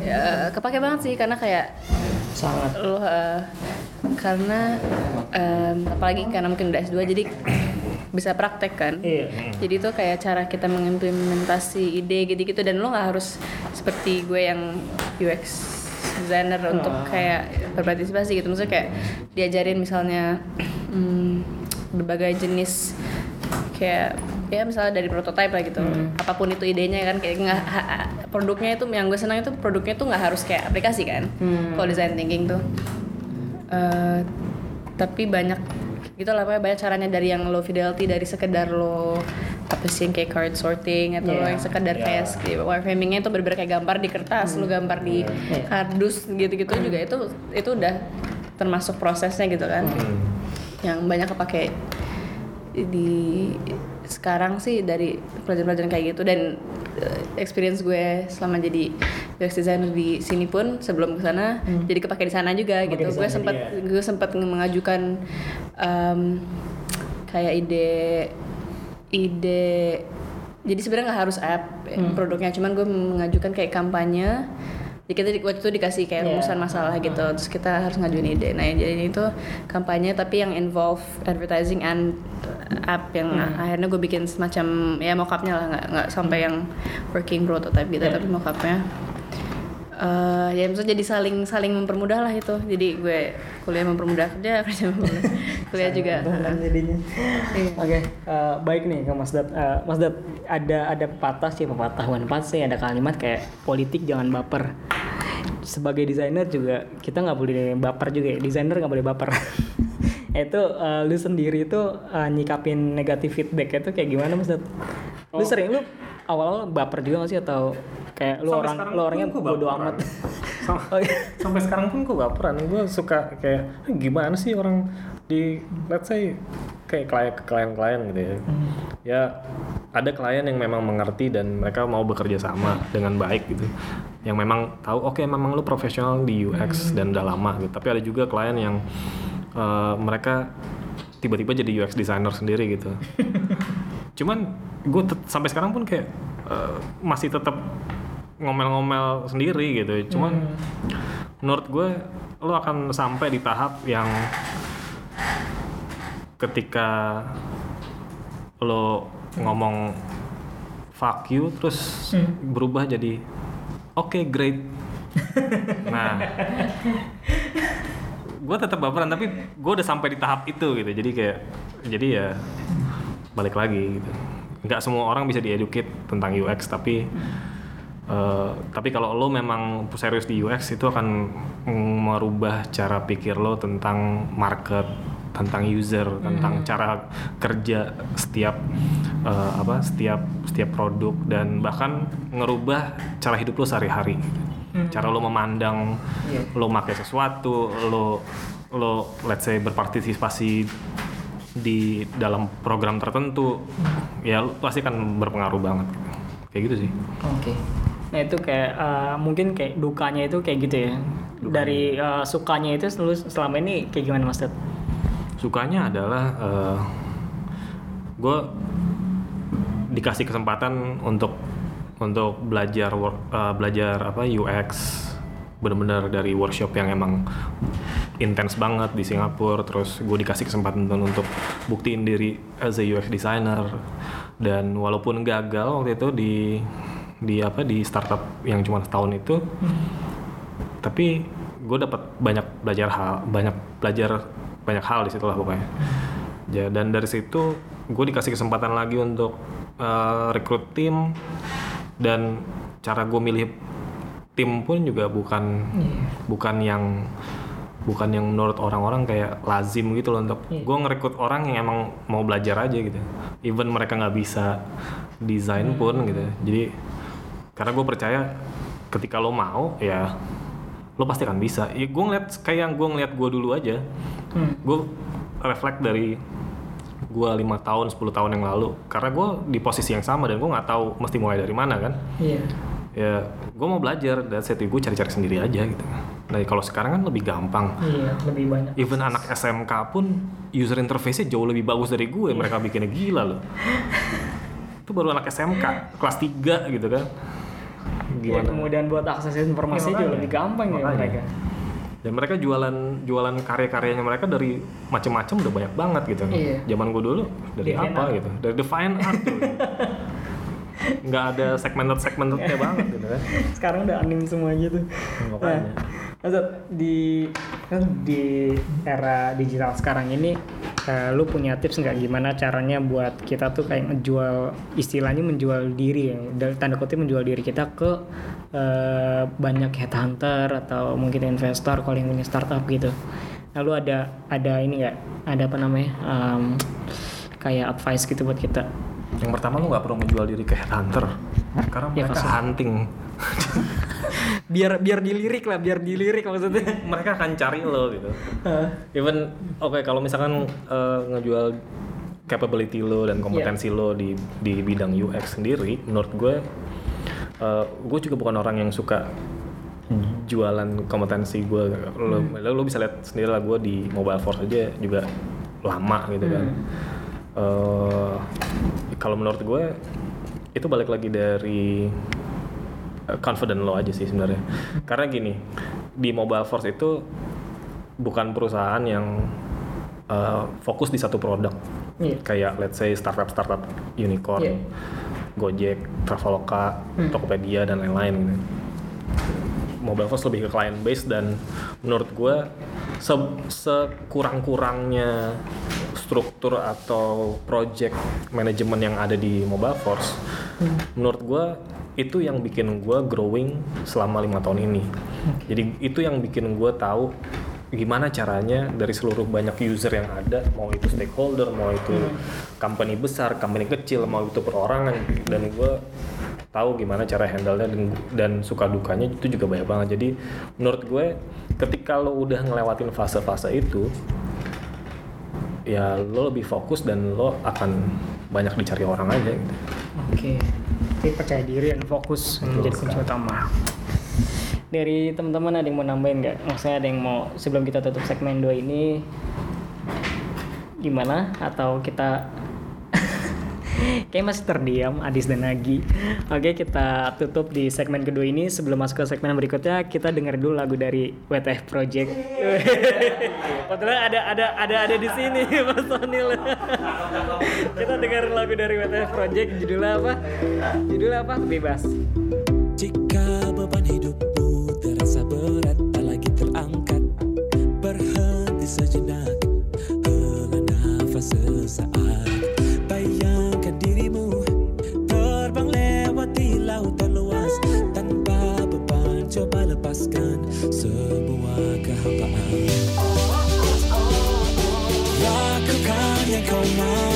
Ya, kepake banget sih karena kayak Sangat. lo uh, karena um, apalagi karena mungkin udah S2 jadi bisa praktek kan. Iya. jadi itu kayak cara kita mengimplementasi ide gitu-gitu. Dan lo nggak harus seperti gue yang UX designer untuk kayak berpartisipasi gitu. Maksudnya kayak diajarin misalnya hmm, berbagai jenis kayak ya misalnya dari prototype lah gitu. Apa pun itu idenya kan kayak nggak ha- ha- produknya itu yang gue senang itu produknya tuh nggak harus kayak aplikasi kan. Kalau design thinking tuh. Eh, tapi banyak gitu lah pokoknya banyak caranya dari yang low fidelity dari sekedar lo apa sih yang kayak card sorting atau lo Yeah. yang sekedar kayak sk- wireframingnya itu bener-bener kayak gambar di kertas lo gambar di kardus gitu-gitu juga itu itu udah termasuk prosesnya gitu kan. Yang banyak kepake di sekarang sih dari pelajaran-pelajaran kayak gitu dan eh, experience gue selama jadi UX designer di sini pun sebelum ke sana jadi kepake di sana juga Kepake gitu. gue sempat gue sempat mengajukan em, kayak ide ide jadi sebenarnya nggak harus app Hmm. produknya cuman gue mengajukan kayak kampanye jadi kita di- waktu itu dikasih kayak Iya. rumusan masalah gitu terus kita harus ngajuin ide nah yang jadi itu kampanye tapi yang involve advertising and app yang Hmm. akhirnya gue bikin semacam ya mockupnya lah nggak nggak sampai yang working prototype gitu Iya. tapi mockupnya eh ya maksudnya jadi saling saling mempermudah lah itu jadi gue kuliah mempermudah kerja [laughs] kerja mempermudah kuliah juga Beneran jadinya. Iya. Oke, eh, baik nih ke Mas Dad. Eh, Mas Dad, ada ada pepatah sih, pepatah bukan pepatah sih, ada kalimat kayak politik jangan baper. Sebagai desainer juga kita nggak boleh baper juga ya. Desainer nggak boleh baper. [laughs] itu eh, lu sendiri itu eh, nyikapin negatif feedback itu kayak gimana Mas Dad? Lu sering lu awal-awal baper juga gak sih atau kayak lu Sampai orang lu orangnya bodo amat. [laughs] Sam- Oh, iya. sampai sekarang pun gue baperan gue suka kayak "Eh, gimana sih orang di let's say kayak klien klien-klien gitu ya. Ya ada klien yang memang mengerti dan mereka mau bekerja sama dengan baik gitu. Yang memang tahu oke memang lu profesional di UX dan udah lama gitu. Tapi ada juga klien yang eh, mereka tiba-tiba jadi UX designer sendiri gitu. [laughs] Cuman gue sampai sekarang pun kayak eh, masih tetap ngomel-ngomel sendiri gitu. Cuman menurut gue lo akan sampai di tahap yang ketika lo ngomong fuck you terus berubah jadi oke great. Nah gue tetap baperan tapi gue udah sampai di tahap itu gitu. Jadi kayak jadi ya balik lagi gitu. Nggak semua orang bisa dieducate tentang UX tapi eh, tapi kalau lo memang serius di UX itu akan merubah cara pikir lo tentang market tentang user tentang cara kerja setiap eh, apa setiap setiap produk dan bahkan ngerubah cara hidup lo sehari-hari. Cara lo memandang lo pakai sesuatu lo lo let's say berpartisipasi di dalam program tertentu ya lo pasti akan berpengaruh banget. Kayak gitu sih. Oke. Nah itu kayak eh, mungkin kayak dukanya itu kayak gitu ya. Dari eh, sukanya itu selalu selama ini kayak gimana Mas Dad? Sukanya adalah gue dikasih kesempatan untuk untuk belajar work- eh, belajar apa UX benar-benar dari workshop yang emang intens banget di Singapura. Terus gue dikasih kesempatan untuk buktiin diri as a UX designer. Dan walaupun gagal waktu itu di di apa di startup yang cuma setahun itu tapi gue dapat banyak belajar hal banyak belajar banyak hal di situ lah pokoknya. Ya, dan dari situ gue dikasih kesempatan lagi untuk eh, rekrut tim. Dan cara gue milih tim pun juga bukan bukan yang bukan yang menurut orang-orang kayak lazim gitu loh untuk gue ngerekrut orang yang emang mau belajar aja gitu. Even mereka nggak bisa desain pun gitu. Jadi karena gue percaya ketika lo mau ya lo pasti akan bisa. Ya, gue ngeliat kayak yang gue ngeliat gue dulu aja. Gue reflect dari gue lima tahun 10 tahun yang lalu. Karena gue di posisi yang sama dan gue nggak tahu mesti mulai dari mana kan? Iya. ya gue mau belajar. Dan set gue cari-cari sendiri aja gitu. Nah kalau sekarang kan lebih gampang. Iya, lebih banyak. even anak SMK pun user interface-nya jauh lebih bagus dari gue mereka bikinnya gila loh. [laughs] Itu baru anak SMK kelas 3 gitu kan Ya, gimana kemudian buat akses informasi Iya, juga lebih gampang ya Makanya. mereka. dan mereka jualan jualan karya-karyanya mereka dari macam-macam udah banyak banget gitu Iya. zaman gue dulu dari Divine apa Art. gitu dari the fine art tuh nggak ada segmented segmentednya banget gitu kan Sekarang udah anim semua gitu. makanya. Nah, di kan di era digital sekarang ini eh, lu punya tips nggak? Gimana caranya buat kita tuh kayak ngejual istilahnya menjual diri ya tanda kutip menjual diri kita ke eh, banyak headhunter atau mungkin investor kalau yang punya startup gitu. Lalu ada ada ini nggak? Ada apa namanya em, kayak advice gitu buat kita. yang pertama lu nggak perlu menjual diri ke headhunter karena Ya, mereka maksud- hunting Biar biar dilirik lah biar dilirik maksudnya. mereka akan cari lo gitu. Even oke kalau misalkan eh, ngejual capability lo dan kompetensi lo di di bidang UX sendiri menurut gue eh, gue juga bukan orang yang suka jualan kompetensi gue. Lo, lo, lo bisa lihat sendiri lah gue di mobile force aja juga lama gitu kan. Eh, kalau menurut gue itu balik lagi dari confident lo aja sih sebenarnya karena gini di mobile force itu bukan perusahaan yang eh, fokus di satu produk Iya. kayak let's say startup startup unicorn Iya. Gojek, Traveloka, Tokopedia dan lain-lain gitu. Mobile Force lebih ke client base dan menurut gue se- sekurang-kurangnya struktur atau project manajemen yang ada di Mobile Force, menurut gue itu yang bikin gue growing selama lima tahun ini. Jadi itu yang bikin gue tahu gimana caranya dari seluruh banyak user yang ada, mau itu stakeholder, mau itu company besar, company kecil, mau itu perorangan, dan gue tahu gimana cara handle-nya dan, dan suka dukanya itu juga banyak banget. Jadi menurut gue ketika lo udah ngelewatin fase-fase itu, ya lo lebih fokus dan lo akan banyak dicari orang aja gitu. Oke. Jadi percaya diri dan fokus menjadi kunci utama. Dari teman-teman ada yang mau nambahin nggak? Maksudnya ada yang mau sebelum kita tutup segmen 2 ini gimana? Atau kita Kayak masih terdiam Adis dan Agi. Oke, kita tutup di segmen kedua ini. Sebelum masuk ke segmen berikutnya, kita dengar dulu lagu dari WTF Project. [laughs] Kebetulan ada ada ada ada di sini, [laughs] Mas Sonil. kita dengar lagu dari WTF Project. Judulnya apa? Judulnya apa? Bebas. Jika beban hidupmu terasa berat tak lagi terangkat Berhenti sejenak Hela nafas sesaat lepaskan Semua kehampaan Lakukan yang kau mau